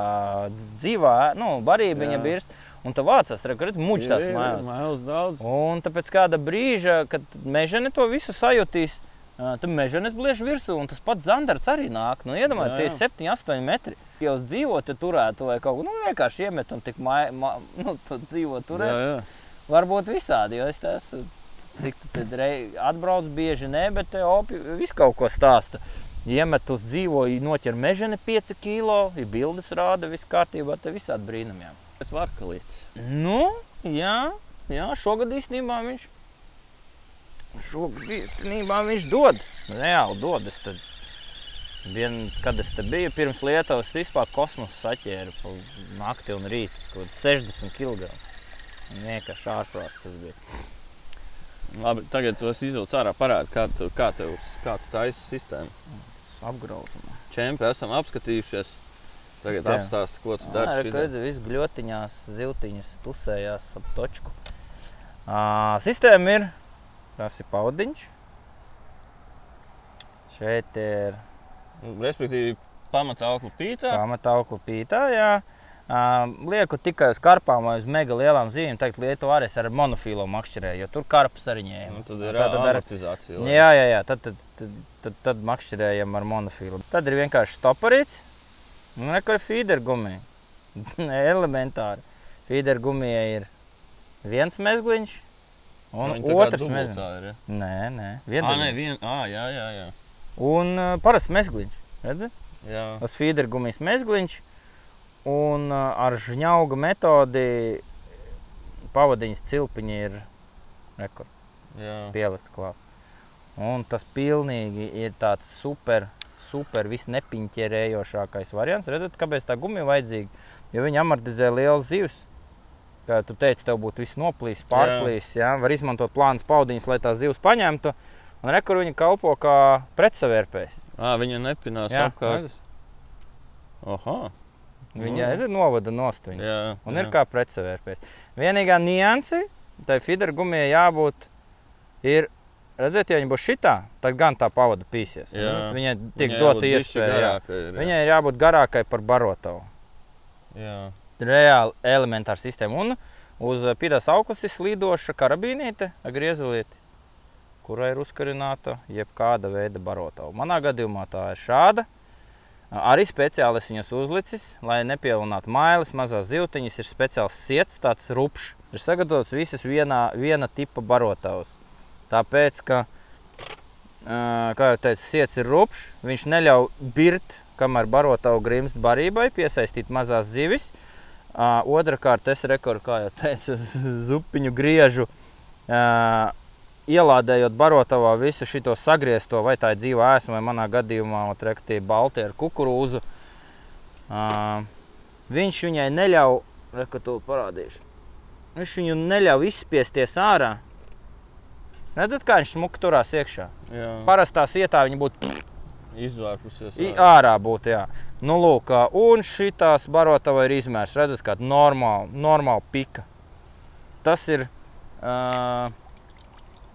dzīvā, nu, barība birst. Un tā vācās, reku, redz, muģis tās mājās. Mājās daudz. Un tāpēc kāda brīža, kad mežene to visu sajutīs, tad meženes bliež virsū, un tas pats zandarts arī nāk. Nu, Iedomājieties, Jā, tie 7, 8 metri. Ja uz dzīvotu turētu vai kaut ko, nu vienkārši iemet un tik mai, ma, nu, tu dzīvo turēt. Jā, jā. Varbūt visādi, jo es te esmu, cik tu atbrauc bieži, ne, bet te opi visu kaut ko stāsta. Iemet uz dzīvo, noķer mežene 5 kilo, ir bildes rāda, viss kārtībā, te visādi brīnumiem. Es varu kalīt. Nu, jā, jā šogad īstenībā viņš. Šogad īstenībā viņš dod. Reāli dod. Es tad, vien, kad es te biju pirms Lietuvas, vispār kosmosa saķēru pa nakti un rītu. Kaut kāds 60 kg. Vienkārši ārprāts tas bija. Labi, tagad tu esi izvilcis ārā parādi, kā tu, kā tev, kā tu taisi sistēmu. Tas apgrauzumā. Čempi esam apskatījušies. Tagad apstāsti, ko tu dari. redz, šitā. redz, viss gļotiņās, ziltiņas tusējās ap točku. À, sistēma ir, tas ir paudiņš. Šeit ir Nu, Respektīvi, pamata auklu pītā. pamata augla pītā, jā. Lieku tikai uz karpām vai uz mega lielām zīmēm. Tagad Lietuvā arī ar monofīlo makšķerēju, jo tur karpus arī ņēma. Nu, tad ir ar- amortizācija. lai- Jā, jā, jā. Tad, tad, tad, tad, tad makšķerējam ar monofīlu. Tad ir vienkārši stoparīts un rekur feeder gumija. Elementāri. Feeder gumija ir viens mezgliņš un kā otrs mezgliņš. Nē, nē, Ā, nē, viena. vien... Ā, jā, jā, jā. Un uh, parasts mezgliņš. Redzi? jā. Tas feeder gumijas mezgliņš. Un ar žņauga metodi pavadiņas cilpiņi ir rekur, jā. pielikt klāt. Un tas pilnīgi ir tāds super, super visnepiņķerējošākais variants. Redzat, kāpēc tā gumija vajadzīga? Jo viņi amortizē lielas zivs. Kā tu teici, tev būtu viss noplīs, pārplīs. Jā. Var izmantot plānas paudiņas, lai tās zivs paņemtu. Un rekur viņi kalpo kā pretsavērpējs. Viņa nepinās Jā, apkārt. Aha. Viņa Mm. ir novada nost. Viņu. Jā. Un jā. ir kā pretsavērpējs. Vienīgā nianse, tai fidera gumijai jābūt, ir, redziet, ja viņa būs šitā, tad gan tā pavada pīsies. Jā. Viņai tiek dota iespēja. garākai jā. Viņai ir jābūt garākai par barotavu. Jā. Reāli elementāra sistēma. Un uz pīdās auklas ir slīdoša karabīnīte, griezelīte, kurai ir uzkarināta jebkāda veida barotava. Manā gadījumā tā ir šāda. Arī speciāli es viņas uzlicis, lai nepielinātu mailes, mazās zivtiņas. Ir speciāls sirds, tāds rupšs. Ir sagatavots visas vienā, viena tipa barotavas. Tāpēc, ka, kā jau teicu, sirds ir rupšs, viņš neļauj birt, kamēr barotavu grimst barībai, piesaistīt mazās zivis. Otrakārt, es rekordu, kā jau teicu, zupiņu griežu, ielādējot barotavā visu šo sagriezto, vai tā ir dzīva ēsma, vai manā gadījumā trekti balti ar kukurūzu. Uh, viņš viņai neļauj, reku to parādīšu, viņš viņu neļauj izspiesties ārā. Redzat, kā viņš smuki turās iekšā. jā. Parastā sietā viņa būtu Izvārpusies. I- ārā. ārā būt, jā. Nu, lūk, un šitās barotava ir izmērs. Redzat, kāda normāla, normāla pika. Tas ir. Uh,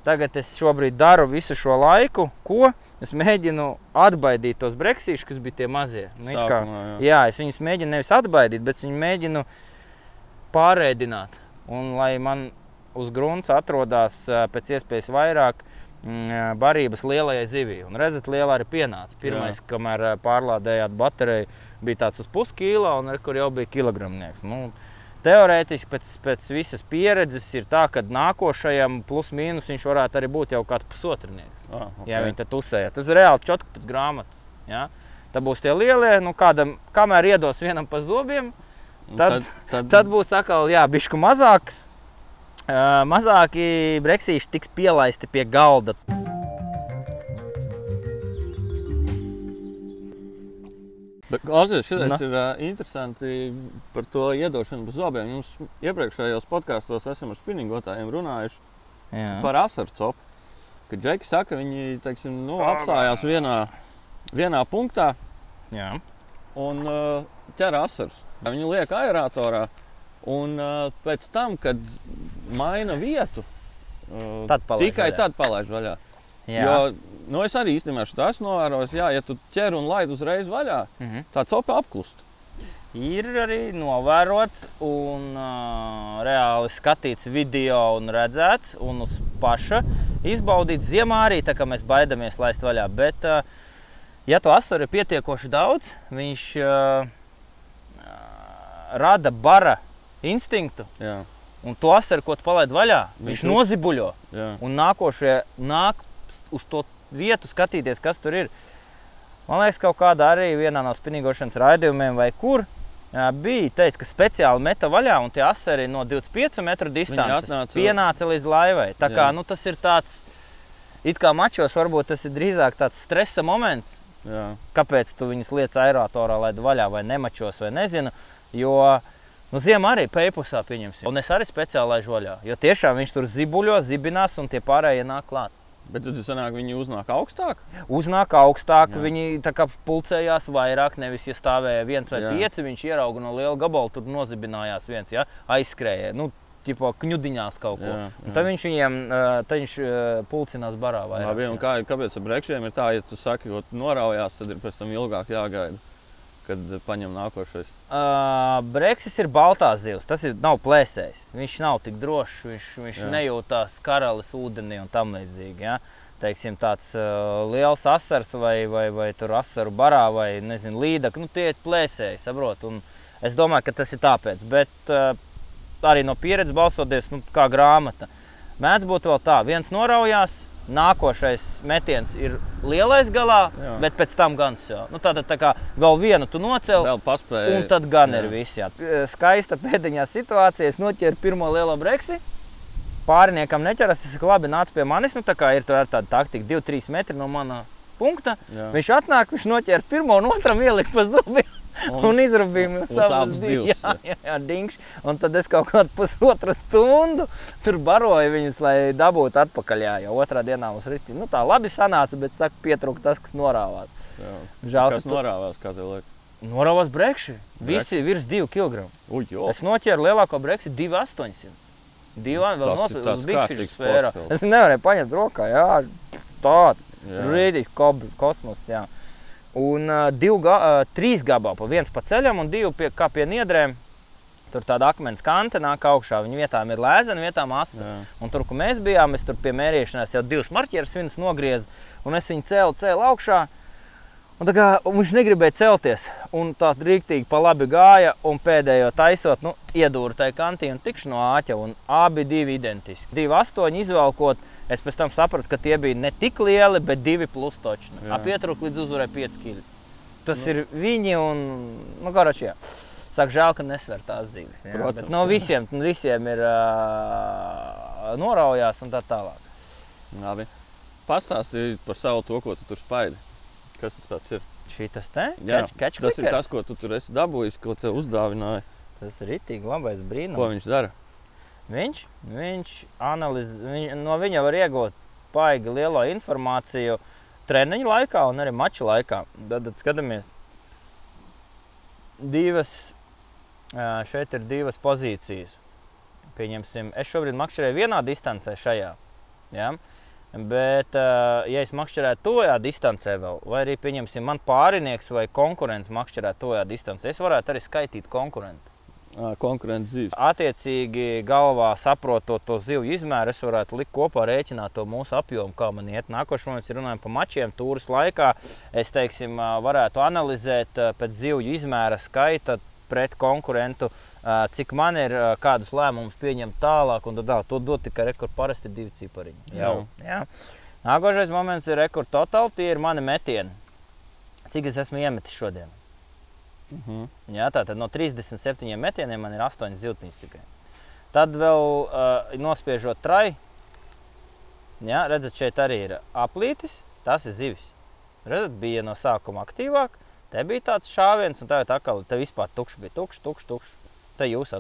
tagad es šobrīd daru visu šo laiku, ko es mēģinu atbaidīt tos breksīšus, kas bija tie mazie. Nu, kā, Sākumā, jā. jā, es viņus mēģinu nevis atbaidīt, bet viņu mēģinu pārēdināt. Un lai man uz grunts atrodas pēc iespējas vairāk mm, barības lielajai zivij. Un redzat, lielā arī pienāca. Pirmais, Jā. kamēr pārlādējāt bateriju, bija tāds uz puskīla, un re, kur jau bija kilogramnieks. Nu, Teorētiski pēc, pēc visas pieredzes ir tā, ka nākošajam plus mīnus viņš varētu arī būt jau kāds pusotrnieks. Ah, okay. Ja viņi tad uzsēja. Tas ir reāli čotki pēc grāmatas. Ja? Tad būs tie lielie, nu kādam, kamēr iedos vienam pa zobiem, Un tad- tad, Tad būs atkal, jā, bišku mazāks. Uh, mazāki breksīši tiks pielaisti pie galda. Klausies, šis Na. ir uh, interesanti par to iedošanu bez zobiem. Jums iepriekšējos podkāstos esam ar spinningotājiem runājuši Jā. par asaru copu. Kad džeki saka, viņi teiksim, nu, apstājās vienā, vienā punktā Jā. un uh, ķer asarus. Viņi liek aeratorā un uh, pēc tam, kad maina vietu, uh, Tad palaiž tikai vaļā. tad palaiž vaļā. Jā. Jo, nu, es arī īstenībā šo esmu novērojis, jā, ja tu ķer un laid uzreiz vaļā, Mhm. tā copa apklust. Ir arī novērots un uh, reāli skatīts video un redzēts, un uz paša izbaudīts ziemā arī, tā kā mēs baidamies laist vaļā. Bet, uh, ja to asaru ir pietiekoši daudz, viņš uh, rada bara instinktu, Jā, un to asaru, ko tu palaid vaļā, Viņš viņš nozibuļo. jā. Un nākošie nāk uz to vietu skatīties, kas tur ir. Man liekas, kaut kādā arī vienā no spinīgošanas raidījumiem vai kur bija teikts, ka speciāli meta vaļā un tie asari no 25 metru distances atnāca- pienāca līdz laivai. Tā kā Jā. nu, tas ir tāds, it kā mačos varbūt tas ir drīzāk tāds stresa moments, jā. kāpēc tu viņus liec aeratorā, lai vaļā vai nemačos vai nezinu. Jo nu, ziemā arī pēpusā pieņemsim. Un es arī speciāli laižu vaļā. Jo tiešām viņš tur zibuļo, zibinās un tie pārējie nāk klāt. Bet tad sanāk, viņi uznāk augstāk. Uznāk augstāk, Jā. Viņi kā pulcējās vairāk. Nevis, ja stāvēja viens vai Jā. Pieci, viņš ierauga no liela gabala, tur nozibinājās viens, ja? aizskrēja. Nu, Tipo kņudiņās kaut ko. Jā, jā. Tad viņš viņiem tad viņš, pulcinās barā. Vairāk, Labi, kā, kāpēc ar brekšiem ir tā, ja tu saki, ka noraujās, tad ir pēc tam ilgāk jāgaida. Kad paņem nākošais? Uh, Breksis ir baltās zivs. Tas ir, nav plēsējs. Viņš nav tik drošs. Viņš, viņš Jā. nejūtās karalis ūdenī un tam līdzīgi. Ja? Teiksim, tāds uh, liels asars vai, vai, vai tur asaru barā vai nezinu, līdaka. Nu, tie ir plēsēji, saprot. Un es domāju, ka tas ir tāpēc. Bet uh, arī no pieredzes balsoties, nu, kā grāmata. Mēdz būt vēl tā, viens noraujās, nākošais metiens ir lielais galā, Jā. bet pēc tam gan jau. Nu, tātad tā kā vēl vienu tu nocēli. Vēl paspēja. Un tad gan Jā. ir viss. Jā. Skaista pēdiņā situācija. Es noķēru pirmo lielo breksi. Pāriniekam neķeras. Tas ir labi. Nāc pie manis. Nu, tā kā ir tā- tāda taktika, 2-3 metri no mana punkta. Jā. Viņš atnāk, viņš noķēra pirmo un otram ielika pa zubiem. Un, un izrabīja mums abas divas. Jā, jā, jā dingš. Un tad es kaut kādu pusotru stundu tur baroju viņus, lai dabūtu atpakaļ. Jā, jo otrā dienā mums rītī. Nu, tā labi sanāca, bet saka, pietrūka tas, kas norāvās. Jā. Žēl, Kas ka tu- norāvās, kā tev liekas? Norāvās brekši. Visi virs 2 kg. Es noķēru lielāko breksi 2800. Divi vēl nosaucās uz Fish sfērā. Es nevarēju paņemt rokā, jā, tāds kob- kosmos, jā. Un uh, divi, uh, trīs gabali, pa viens pa ceļam un divi pie, kā pie niedrēm. Tur tāda akmens kante nāk augšā. Viņa vietām ir lēzena, vietām asa. Un tur, kur mēs bijām, es tur pie mērīšanās jau divas marķieres viņas nogriezu, un es viņu cēlu, cēlu augšā. Un tā kā viņš negribēja celties, un tā rīktīgi pa labi gāja, un pēdējo taisot, nu, iedūra tajā kantī un tikšu no āķa, un abi divi identiski. Divi astoņi izvelkot, es pēc tam sapratu, ka tie bija ne tik lieli, bet divi plus točni. Jā. Apietrūk līdz uzvarai 5 kg. Tas nu. ir viņi un, nu, garači, jā. Saka, žēl, ka nesver tās zīves. jā, Protams, bet No visiem, visiem ir uh, noraujās un tā tālāk. Labi. Pastāstīji par savu to, ko tu tur spaidi. Kas tas tāds ir? Šī tas te? Jā, Catch- catch tas ir tas, ko tu tur esi dabūjis, ko tev uzdāvināja. Tas ir rītīgi labais brīnums. Ko viņš dara? Viņš, viņš analizē, viņ, no viņa var iegūt baigi lielo informāciju treniņu laikā un arī maču laikā. Tad, tad skatāmies, divas, šeit ir divas pozīcijas. Pieņemsim, es šobrīd makšķerēju vienā distancē šajā. Ja? Bet, ā, ja es makšķerētu tojā distancē vēl, vai arī, pieņemsim, man pārinieks vai konkurents makšķerētu tojā distancē, es varētu arī skaitīt konkurentu. Konkurence zīves. Attiecīgi, galvā saprotot to zivju izmēru, es varētu likt kopā rēķināt to mūsu apjomu, kā man iet. Nākošais mēs runājam par mačiem, tūris laikā. Es teiksim, varētu analizēt pēc zivju izmēra skaita pret konkurentu, ā, cik man ir, kādus lēmumus pieņemt tālāk. un tad tālāk. To dod tikai rekords, parasti divi cipariņi. Jau, jā. Nākošais moments ir rekords totāli, tie ir mani metieni. Cik es esmu iemetis šodien? Uh -huh. Jā, tātad no 37 metieniem man ir 8 ziltiņas tikai. Tad vēl uh, nospiežot trai. Jā, redzat, šeit arī ir aplītis. Tas ir zivis. Redzat, bija no sākuma aktīvāk. Te bija tāds šāviens, un tagad atkal te vispār tukšs bija. Tukšs, tukšs, tukšs. Te jūs.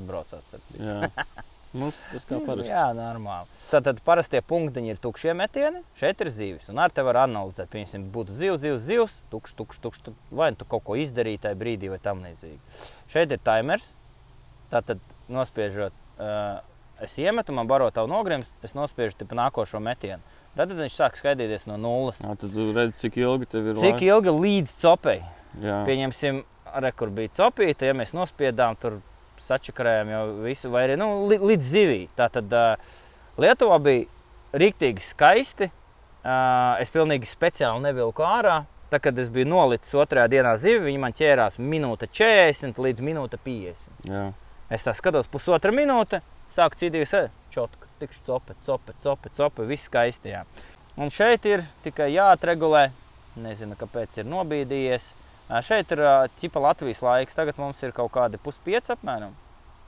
Jā. Nu, tas kā parasti. Jā, normāli. Tātad parastie punktiņi ir tukšie metieni, šeit ir zivis. Un ar te var analizēt, piemēram, būtu zivs, zivs, zivs, tukšs, tukšs, tukšs. tu- Vai nu tu kaut ko izdarīji tajā brīdī, vai tam līdzīgi. Šeit ir timers. Tātad nospiežot, uh, es iemetu, man baro tavu nogrims, es nospiežu tipu nākošo metienu. Tad viņš sāk skaidīties no nulles. Jā, tad tu redzi, cik ilgi tev ir Cik ilgi līdz copei? Jā. Pieņemsim, re, kur bija copīta, ja mēs nospiedām tur sačakarējām jau visu, vai arī nu, līdz zivī. Tā tad uh, Lietuvā bija rīktīgi skaisti. Uh, es pilnīgi speciāli nevilku ārā. Tad, kad es biju nolicis otrajā dienā zivi, viņi man ķērās minūte 40 līdz minūte 50. Jā. Es tā skatos, pusotra minūte, sāku cīnīties, čotka, tikšu cope, cope, cope, cope, viss skaisti. Jā. Un šeit ir tikai jāatregulē, nezinu, kāpēc ir nobīdījies. Ā, Šeit ir ā, ķipa Latvijas laiks, tagad mums ir kaut kādi puspieci apmēram.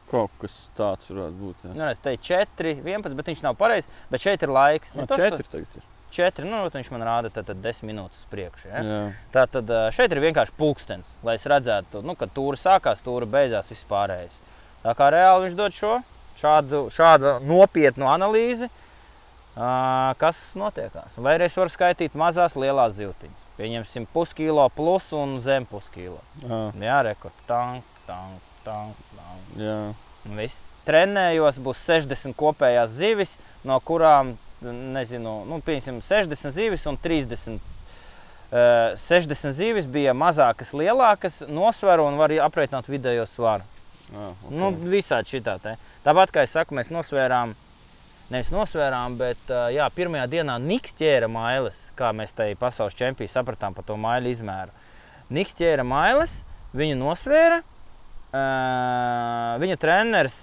Kaut kas tāds varētu būt. Jā. Nu, es teicu 4, 11, bet viņš nav pareizs, bet šeit ir laiks. Nu, Nu, tas, četri tagad ir. 4, nu, bet viņš man rāda tad, tad 10 minūtes uz priekšu. Ja? Jā. Tā tad šeit ir vienkārši pulkstenis, lai es redzētu, nu, kad tūri sākās, tūri beidzās, viss pārējais. Tā kā reāli viņš dod šo šādu, šādu nopietnu analīzi, kas notiekās. Vai arī es varu skaitīt mazās, lielās zivtiņas. Pieņemsim puskilo plus un zem puskilo. Jā. Jā, rekord. Tank, tank, tank, tank. Jā. Un viss. Trenējos, būs 60 kopējās zivis, no kurām, nezinu, nu, pieņemsim, 60 zivis un 30 Uh, 60 zivis bija mazākas, lielākas nosvaru un var aprēķināt vidējo svaru. Ah, okay. Nu, visādi šitā te. Tāpat kā es saku, mēs nosvērām, nevis nosvērām, bet jā, pirmajā dienā Niks ķēra mailes, kā mēs te pasaules čempionā sapratām par to mailu izmēru. Niks ķēra mailes, viņu nosvēra. Viņa treneris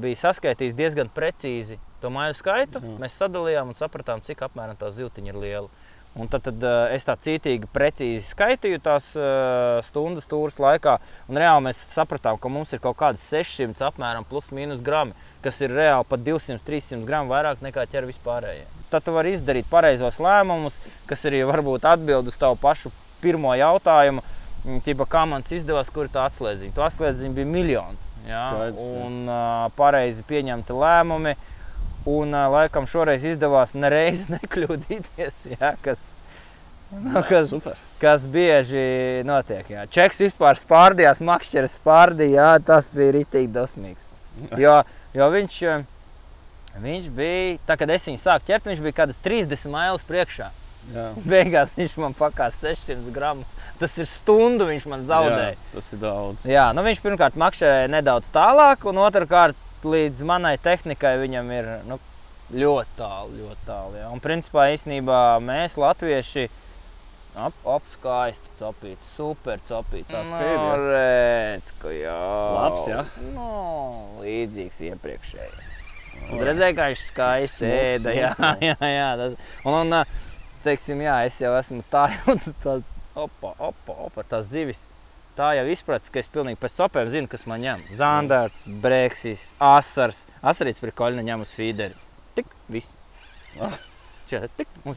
bija saskaitījis diezgan precīzi to mailu skaitu. Mhm. Mēs sadalījām un sapratām, cik apmēram tā zīltiņa ir liela. Un tad, tad uh, es tā cītīgi, precīzi skaitīju tās uh, stundas stūres laikā. Un reāli mēs sapratām, ka mums ir kaut kādi 600 apmēram plus mīnus grami, kas ir reāli pat 200-300 gramu vairāk nekā ķer vispārējie. Tad tu vari izdarīt pareizos lēmumus, kas arī varbūt atbild uz tavu pašu pirmo jautājumu. Tīpa, kā man izdevās, kur tā atslēdziņa? Tā atslēdziņa bija miljons. Jā, Skaidrs, un uh, pareizi pieņemti lēmumi. Un laikam šoreiz izdevās nereiz nekļūdīties, jā, kas, nu, kas, Super. kas bieži notiek. Jā. Čeks vispār spārdījās, makšķeris spārdīja, jā, tas bija ritīgi dosmīgs. Jo, jo viņš, viņš bija, tā, kad es viņu sāku ķert, viņš bija kādas 30 mailas priekšā. Jā. Beigās viņš man pakās 600 gramus. Tas ir stundu, viņš man zaudēja. Jā, tas ir daudz. Jā, nu viņš pirmkārt makšķerēja nedaudz tālāk, un otrkārt līdz manai tehnikai viņam ir nu, ļoti tālu. Ļoti tālu jā. un principā īstenībā mēs, latvieši, ap, apskaisti copīti, super copīti. Tā spīd, jā. Nu, redz, ka jā. Labs, jā. Nu, līdzīgs iepriekšējiem. Un redzēju, kā viņš skaisti ēda. Jā, jā, jā, tas. Un, un, teiksim, jā, es jau esmu tā, un tā, opa, opa, opa, tās zivis. Tā jau izpratne, ka es pilnīgi pēc sopēm zinu, kas man ņem. Zandarts, Breksis, Asars. Asarīts par koļņu ņem uz feederi. Tik, viss. Ah. Šeit, tik, un,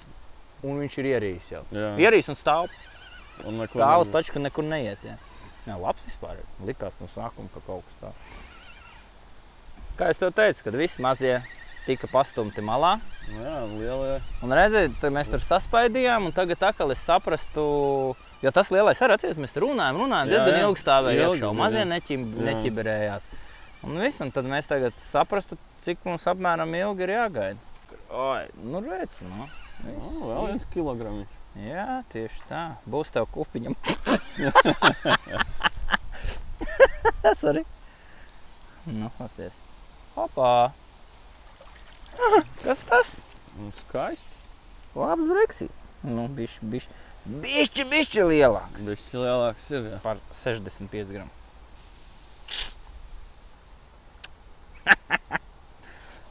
un viņš ir ierījis jau. Jā. Ierījis un stāv. Un Stāv uz taču, ka nekur neiet. Jā, jā labs vispār. Likās no sākuma, ka kaut kas tāds. Kā es tev teicu, kad visi mazie tika pastumti malā. Jā, lielie. Un redziet, tad mēs tur saspaidījām, un tagad atkal es saprastu, jo tas lielais arī atceries, mēs tur runājām, runājām, Jā, diezgan jā. ilgi stāvēja iekšā, mazie Jā. neķiberējās. Un viss, un tad mēs tagad saprastu, cik mums apmēram ilgi ir jāgaida. Oi, nu redz, nu. Nu, Viss, vēl viens kilograms. Jā, tieši tā. Būs tev kupiņam. Tas arī. Nu, pasties. Hopā. Kas tas? Un skaisti. Labs breksīts. Nu, bišķi, bišķi. Bišķi, bišķi lielāks. Viņš lielāks ir. Jā. Par 65 gramu.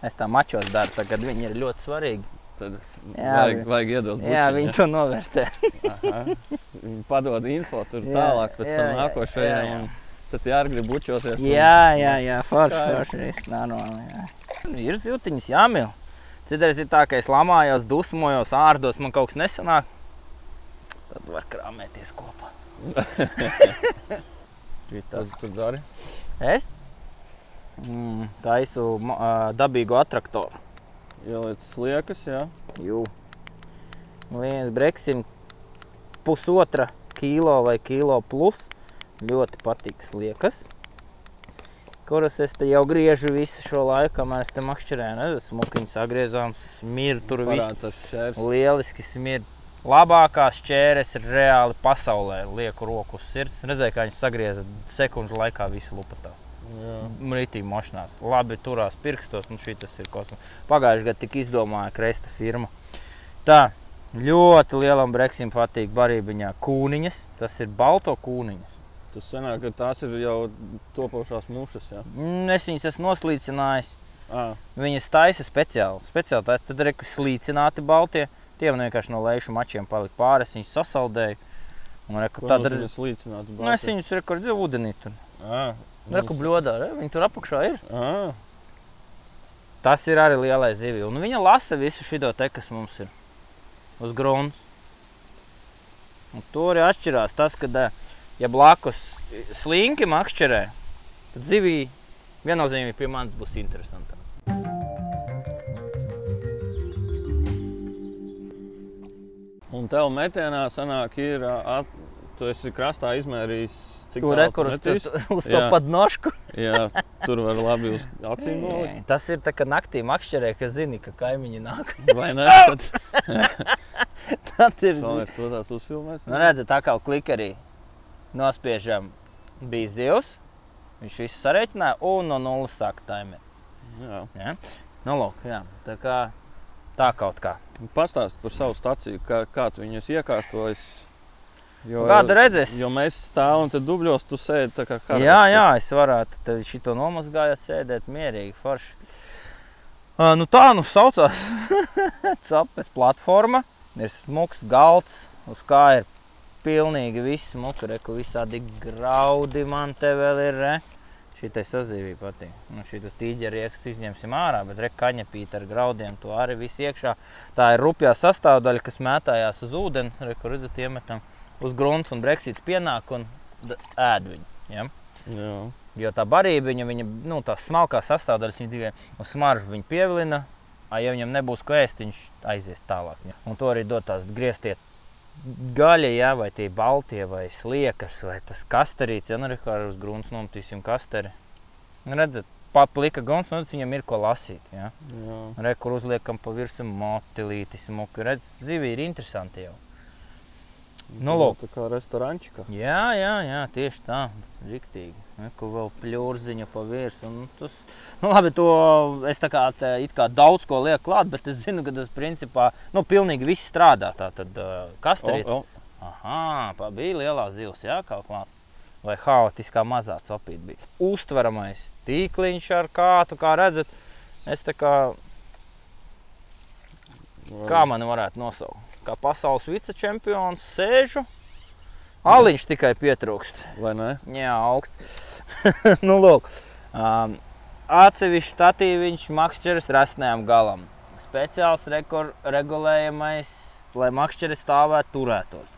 Es tā mačos daru, tagad viņi ir ļoti svarīgi. Tad Jā, vajag, vajag iedot. Jā, bučiņu, viņi to novērtē. Viņi padod info tur Jā, tālāk, pēc jā, tam jā, nākošajam. jā, jā. Tad jāgrib bučoties. un- Jā, jā, jā, forši, forši, viss normāli, jā. Ir zīltiņas jāmīl. Citreiz ir tā, ka es lamājos, dusmojos, ārdos, man kaut kas nesanāk. Tad var krāmēties kopā. Tas tur dari. Es mm, taisu ā, dabīgu atraktoru. Ieliec sliekas, jā. Jū. Viens breksim pusotra kilo vai kilo plus. Ļoti patīk sliekas. Kuras es te jau griežu visu šo laiku, kamēr es te makšķerēju. Nezinu, smukiņas agriezām, smirdu tur šķērs. Lieliski smird. Labākās ķēres ir reāli pasaulē. Lieku roku uz sirds. Redzēju, kā viņas sagrieza sekundžu laikā visu lupatās. Jā. Rītīgi mošanās. Labi turās pirkstos. Nu, šī tas ir kosmos. Pagājušajā gadā tika izdomāta kresta firma. Tā, ļoti lielam breksim patīk barībiņā kūniņas. Tas ir balto kūniņas. Tas sanāk, ka tās ir jau topošās mušas. Jā. Mm, Es viņas esmu noslīcinājis. À, Viņas taisa speciāli. speciāli taisa. Tad ir slīcināti baltie. Tie man vienkārši no lejušu mačiem palika pāri. Es viņus sasaldēju. Un reku, tad ir. slīcināts? Nu, es viņus rekordu ūdenī tur. À, Reku bļodā, re? viņi tur apakšā ir. à, Tas ir arī lielais zivs. Un viņa lasa visu šo te, kas mums ir uz grunts. Un tur arī atšķirās tas, ka, ja blakus slinki makšķerē, tad zivī viennozīmīgi pie manis būs interesanti. Un tev metienā sanāk, ir, at, tu esi krastā izmērījis, cik Tur tālu tu rekords metīsi. uz to Jā. pat nošku. Jā, tur var labi uz acīm nolikt. Tas ir tā, ka naktī makšķerē, ka zini, ka kaimiņi nāk. Vai ne? Tad, Tad ir Galvenais to tās uzfilmēs. Nu, redziet, tā kā klikerī nospiežam, bija zivs. Viņš visu sareiķināja un no nulles sāka taimēt. Jā. Ja? Nu, lūk, jā. Tā kā tā kaut kā. Pastāst par savu staciju, kā, kā tu viņus iekārtojies. Jo, Kādu redzēs? Jo mēs stāvam te dubļos, tu sēdi tā kā karalis. Jā, jā, es varētu te šito nomazgājot, sēdēt mierīgi, forši. Uh, nu tā, nu saucās capes platforma. Ir smuks galds, uz kā ir pilnīgi viss smuka, reku visādi graudi man te vēl ir, re. Šitai sazīvī patīk. Nu, šitas tīģeri iekstu izņemsim ārā, bet re kaņepīt ar graudiem, to arī viss iekšā. Tā ir rupjā sastāvdaļa, kas mētājās uz ūdeni, re, kur redzat iemetam uz grunts un breksīts pienāk un ēd viņu. Ja? Jā. Jo tā barība, viņa, viņa nu, tās smalkās sastāvdaļas, viņa tikai uz smaržu viņa pievilina. A, ja viņam nebūs ko ēst, viņš aizies tālāk. Ja? Un to arī dod tās grieztie gaļa, ja? vai tie baltie, vai sliekas, vai tas kasterīts. Ja nu arī kā uz grunts nometīsim kasteri. Nu, Redzat, pat plika grunts, un viņam ir ko lasīt. Ja? Jā. Re, kur uzliekam pa virsmu motilīti, smuku. Redz, zivī ir interesanti jau. Nu, lūk. tā kā restorančika. Jā, jā, jā tieši tā. Riktīgi. Kur vēl pļūrziņa pa virsmu. un Tas, nu, labi, to es tā kā, te, it kā daudz ko lieku klāt, bet es zinu, ka tas principā nu, pilnīgi viss strādā. Tā tad kas tur ir? Aha, pa bija lielā zivs, jā, kaut klāt. Vai haotiskā mazā copīte bija. Uztveramais tīkliņš ar kātu, kā redzat. Es tā kā, kā mani varētu nosaukt? Kā pasaules vicečempions sēžu. Aliņš tikai pietrūkst. Vai ne? Jā, augsts. nu, lūk, um, atsevišķi statīviņš makšķeris rasnējam galam. Speciāls rekor, regulējamais, lai makšķeris stāvētu turētos.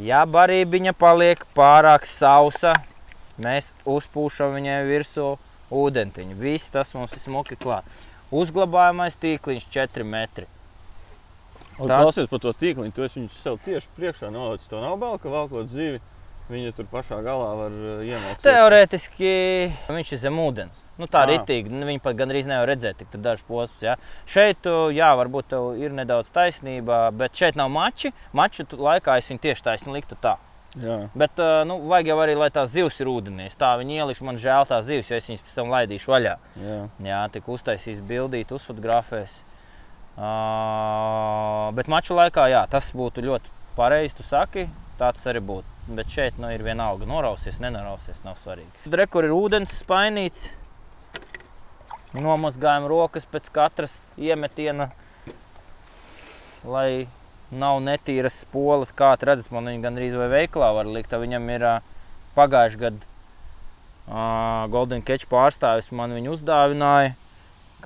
Ja barībiņa paliek pārāk sausa, mēs uzpūšam viņai virsū ūdentiņu. Viss tas mums ir smuki klāt. Uzglabājamais tīkliņš 4 metri. Un Tā- klausies par to tīkliņu, tu esi viņu sev tieši priekšā nolicis. To nav bail, ka valkot dzīvi, viņa tur pašā galā var uh, iemest. Teorētiski viņš ir zem ūdens. Nu, tā Ā. ritīgi. Nu, Viņa pat gandrīz nevar redzēt, tik dažs posms. Ja. Šeit, uh, jā, varbūt tev ir nedaudz taisnība, bet šeit nav mači. Maču tu- laikā es viņu tieši taisni liktu tā. Jā. Bet, uh, nu, vajag jau arī, lai tās zivs ir ūdenī. Tā viņi ielišu, man žēl tās zivs, jo es viņas pēc tam laidīšu vaļā. Jā. Jā, tik uztaisīs bildīt, uzfotografēs. Uh, bet maču laikā, jā, tas būtu ļoti pareizi, tu saki, tā tas arī būtu. Bet šeit nu, ir vienalga, norausies, nenorausies, nav svarīgi. Rekur ir ūdens spainīts. Nomazgājam rokas pēc katras iemetiena, lai nav netīras spoles. Kā redzat, man viņa gandrīz vai veiklā var likt. Viņam ir ā, pagājuši gadu uh, Golden Catch pārstāvis man viņu uzdāvināja.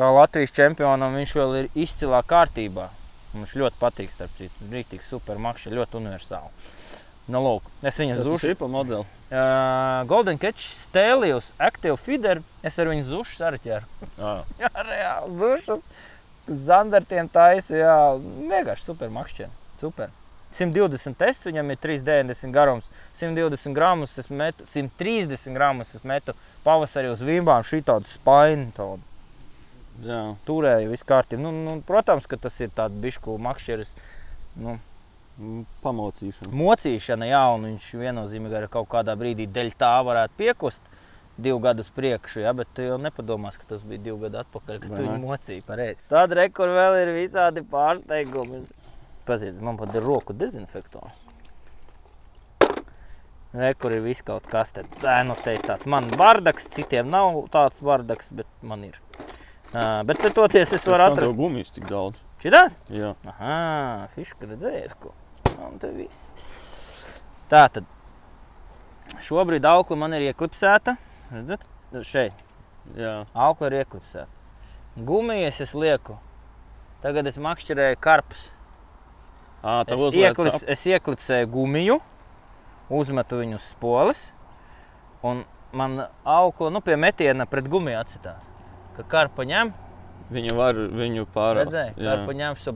Kā Latvijas čempionam viņš vēl ir izcilā kārtībā. Viņš ļoti patīk, starp citu. Brītīgi super makšķi, ļoti universāli. Nu, lūk, es viņu zušu. pa modeli. Uh, Golden Catch Stelius Active Feeder. Es ar viņu zušu arī ķeru. Jā. Reāli zušas. Zandartiem taisu, jā, vienkārši super makšķi. Super. 120 tests, viņam ir 3,90 garums, 120 gramus, es metu, 130 gramus es metu pavasarī uz vīmbām šī tādu spaini, tādu Jā. turēju visu kārtību. Nu, nu, protams, ka tas ir tāds bišku makšķeris, nu, Mm, Pamocīšana. mocīšana, jā, un viņš viennozīmīgi arī kaut kādā brīdī dēļ tā varētu piekust. Divu gadu priekšu, ja, bet tu jau nepadomās, ka tas bija divi gadi atpakaļ, kad tu viņu mocīji pareizi. Tad rekur vēl ir visādi pārsteigumi. Paziet, man pat ir roku dezinfektors. Rekur ir viss kaut kas tāds. Tā nu te ir tāds man bardaks, citiem nav tāds bardaks, bet man ir. Uh, bet toties es varu atrast. gumijas tik daudz. Šitās? Jā. Aha, fiška redzējis, ko. Un te viss. Tā tad. Šobrīd aukla man ir ieklipsēta. Redzat? Šeit. Jā. Aukla ir ieklipsēta. Gumijas es lieku. Tagad es makšķerēju karpus. Ā, Es, ieklips, es ieklipsēju gumiju, uzmetu viņu uz spoles. Un man aukla nu, pie metiena pret gumiju atsitās. Ka karpa ņem, Viņu var viņu ar paņēmu šo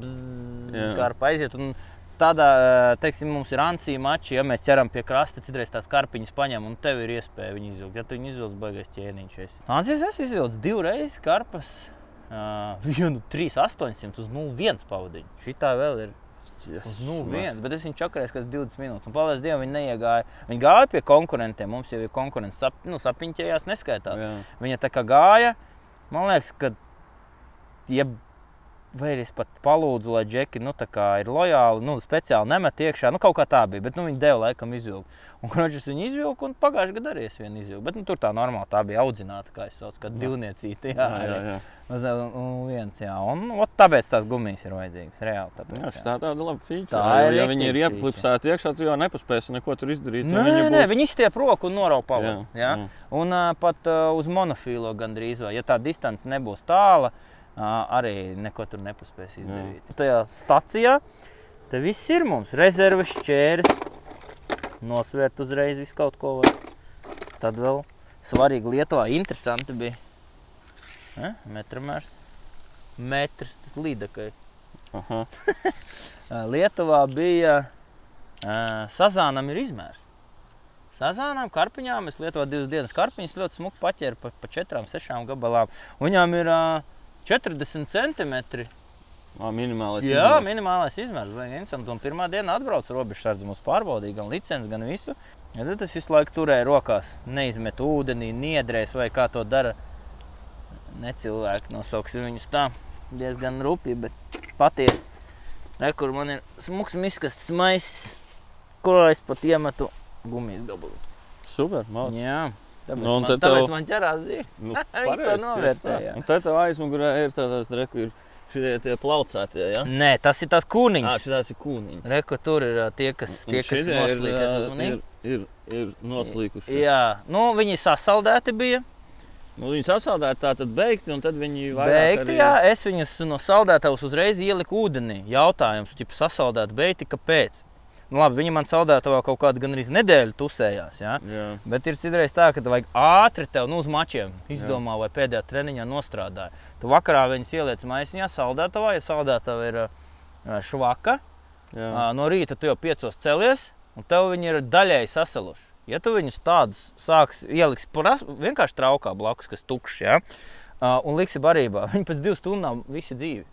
Jā. skarpu aiziet. Un tādā, teiksim, mums ir ansija mači, ja mēs ķeram pie krasta, citreiz tās karpiņas paņem un tev ir iespēja viņu izvilkt. Ja tu viņu izvilksi, baigais ķēniņš. Ansijas es izvilku divreiz karpas. Uh, vienu 3800 uz 01 pavadiņu. Šī tā vēl ir Uz 0-1, bet es viņu čakarēju, kas 20 minūtes. Un, paldies Dievam, viņi neiegāja. Viņi gāja pie konkurentiem. Mums jau ir konkurence, sap, nu, sapiņķējās, neskaitās. Jā. Viņa tā kā gāja. Man liekas, ka, ja vai es pat palūdzu, lai džeki nu, tā ir lojāli, nu, speciāli nemet iekšā. Nu, kaut kā tā bija, bet nu, viņi deva laikam izvilkt. Un Kroģis viņu izvilka, un pagājušajā gadā arī es vienu izvilku. Bet nu, tur tā normāli, tā bija audzināta, kā es saucu, kā divniecīte. Jā, Jā, jā, jā. Un, viens, jā. Un, ot, tāpēc tās gumijas ir vajadzīgas. Reāli. Tāpēc, Jā, tā ir tāda laba feature. Tā jo, ir ja viņi ir ieplipsēti iekšā, tu jau nepaspēsi neko tur izdarīt. Nē, viņi nē, būs- viņi izstiep roku un noraupa Jā, palu. Jā, jā. Un uh, pat uh, uz monofīlo gandrīz vai, ja tā distance nebūs tāla, uh, arī neko tur nepaspēs izdarīt. Jā. Tajā stacijā te viss ir mums. Rezerves čēres, nosvērt uzreiz visu kaut ko. Var. Tad vēl svarīgi Lietuvā interesanti bija. Eh? Metramērs. Metrs, tas līdakai. Lietuvā bija sazānam ir izmērs. Sazānām, karpiņām, es lietoju divas dienas karpiņas, ļoti smuki paķēru pa, pa četrām, sešām gabalām. Viņām ir uh, 40 centimetri. Ā, Minimālais. Jā, izmērs. minimālais izmērs. Un pirmā diena atbrauc robežsardze mums pārbaudīja gan licenci, gan visu. Ja tad tas visu laiku turēja rokās. Neizmet ūdenī, niedrēs vai kā to dara. Necilvēki nosauksim viņus tā. Diezgan rupi, bet patiesi. Re, kur man ir smuks miskastes maisis, kurā es pat iemetu gumijas gabalu. Super. Malc. Jā. Tāpēc, Nu, man, tad tāpēc tev- man ķerās zīves. Nu, Viņš to novērtēja, jā. Un tad tev aizmugurē ir tāda, reku, ir šie tie plaucētie, ja? Nē, tas ir tas kūniņš. šitās ir kūniņi. Reku tur ir tie, kas, tie, kas šitie ir, ir, ir, noslīkuši. Jā, nu, viņi sasaldēti bija. Nu, viņi sasaldēja tā tad beigti, un tad viņi vairāk Beigti, arī- jā, es viņus no saldētavas uzreiz ieliku ūdenī. Jautājums, ja sasaldēt beigti, kāpēc? Nu, labi, viņi man saldētavā kaut kādu gan arī nedēļu tusējās. Jā. Jā. Bet ir citreiz tā, ka vajag ātri tev nu, uz mačiem izdomā, vai pēdējā treniņā nostrādāja. Tu vakarā viņus ieliec maisiņā, saldētavā, ja saldētava ir švaka. Jā. No rīta tu jau piecos celies, un tev viņi ir daļēji sasaluši. Ja tu viņus tādus sāksi ielikt vienkārši traukā blakus, kas tukšs, ja, un liksi barībā, viņi pēc divām stundām visi dzīvi.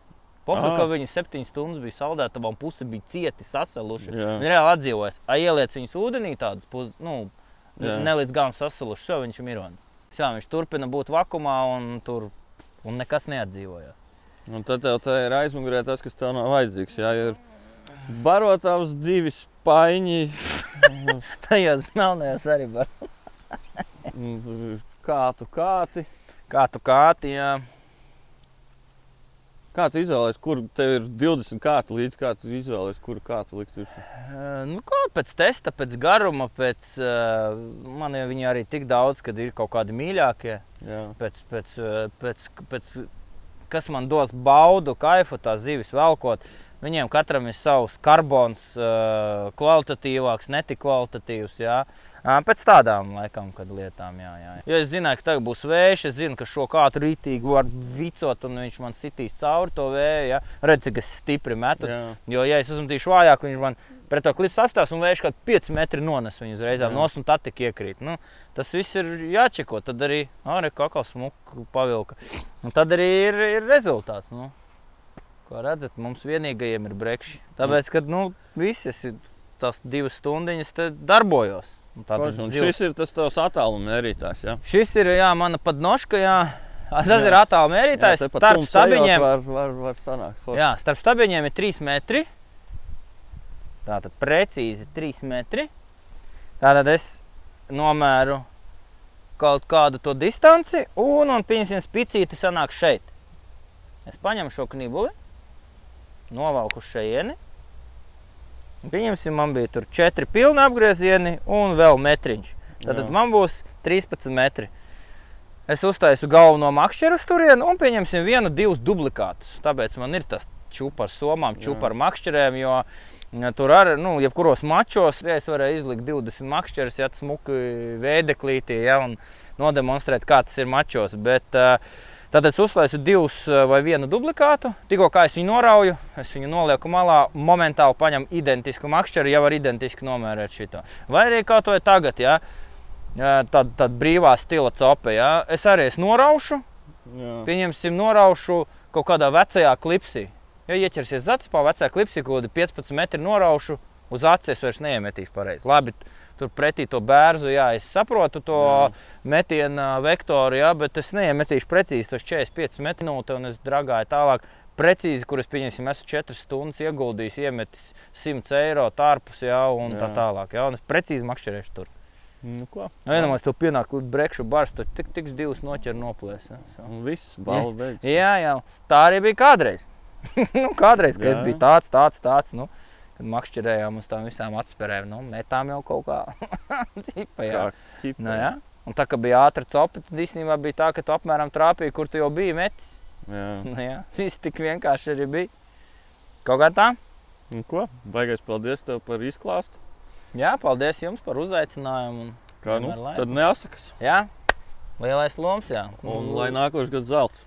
Pofīgi, Ā. ka viņi septiņas stundas bija saldētavā un puse bija cieti, sasaluši. Jā. Viņi reāli atdzīvojas. Ai, ieliec viņus ūdenī, tādus pus, nu, Jā. ne līdz galam sasaluši, jau viņš ir mirons. Jā, viņš turpina būt vakumā un tur un nekas neatdzīvojās. Un tad tev tā ir aizmugurē tas, kas tev nav vajadzīgs. Jā, ir barotavs divi spaiņi, Tajos melnējos arī var. kātu kāti. Kā tu kāti, jā. Kā tu izvēlējies, kur tev ir 20 kārtas līdzi, kā tu izvēlējies, kuru kārtu likt virsū? Eh, Nu, kā pēc testa, pēc garuma, pēc uh, man jau viņi arī tik daudz, kad ir kaut kādi mīļākie. Jā. Pēc, pēc, eh, pēc, pēc, kas man dos baudu, kaifu tās zivis velkot. Viņiem katram ir savs karbons, kvalitatīvāks, netik kvalitatīvs. Jā. Ā, Pēc tādām laikam, kad lietām, jā, jā. Jo es zināju, ka tagad būs vējš, es zinu, ka šo kādu rītīgi var vicot, un viņš man sitīs cauri to vēju. Ja? Redz, cik es stipri metu. Jā. Jo, ja es uzmetīšu vājāk, viņš man pret to klipu sastās un vējš kaut 5 metri nones viņu uzreiz nost un tad tik iekrīt. Nu, tas viss ir jāčeko. Tad arī arī kakao smuku pavilka. Un tad arī ir, ir rezultāts. Nu. Kā redzat, mums vienīgajiem ir brekši. Tāpēc, kad nu, visas ir tās divas stundiņas te darbojos. Un tātad zivs- šis ir tas tavs attāluma mērītājs. Ja? Šis ir jā, mana padnoška. Jā. Tas jā. ir attālums mērītājs. tepat Starp stabiņiem, Var, var, var sanākt. forši. jā, starp stabiņiem ir 3 metri. Tātad precīzi 3 metri. Tātad es nomēru kaut kādu to distanci, un, un pieņemsim, spicīti sanāk šeit. Es paņemu šo knibuli, novalku uz šejieni. Pieņemsim, man bija tur 4 pilni apgriezieni un vēl metriņš. Tad man būs 13 metri. Es uztaisu galveno makšķeru uz turieni un pieņemsim vienu, divus dublikātus. Tāpēc man ir tas čūpa ar somām, čūpa ar makšķerēm. Jo ja, tur arī, nu, jebkuros mačos, ja es varēju izlikt 20 makšķerus, ja tas smuki veideklītī, ja, un nodemonstrēt, kā tas ir mačos. Bet, uh, Tad es uztaisu divus eh, vai vienu dublikātu. Tikko kā es viņu norauju, es viņu nolieku malā, momentāli paņemu identisku makšķeru, jau var identiski nomērēt šo. Vai arī kaut vai tagad, ja tāda tād brīvā stila copa, ja es arī es noraušu, Jā. pieņemsim, noraušu kaut kādā vecajā klipsī. Jo ieķersies zacpā, vecā klipsi, kaut kādi 15 metri noraušu, uz acis vairs neiemetīs pareizi. Tur pretī to bērzu, jā, es saprotu to Jā. metienu vektoru, jā, bet es neiemetīšu precīzi tos 45 minūtes, un es dragāju tālāk. Precīzi, kuras, pieņemsim, esmu 4 stundas ieguldījis, iemetis 100 eiro tārpus, jā, un tā Jā. tālāk. Jā, un es precīzi makšķerēšu tur. Nu, ko? Nu, Vienamais to pienāk līdz brekšu bars, tad tik, tiks divas noķer noplēs. Jā, so. Un viss, balva beigas. jā, jā, tā arī bija kādreiz. nu, kādreiz, kad es biju tāds, tāds, tāds. Nu, kad makšķerējām uz tām visām atspērēm, nu, metām jau kaut kā. Cipa, jā. Kā. Nu, jā. Un tā kā bija ātrā copa, tad īstenībā bija tā, ka tu apmēram trāpīji, kur tu jau biji metis. Jā. Nu, jā. Viss tik vienkārši arī bija. Kaut kā tā. Nu, ko? Baigais paldies tev par izklāstu. Jā, paldies jums par uzaicinājumu. Un, Kā nu? Tad nesakas. jā, lielais loms, jā. Un lai nākošais gads zelts.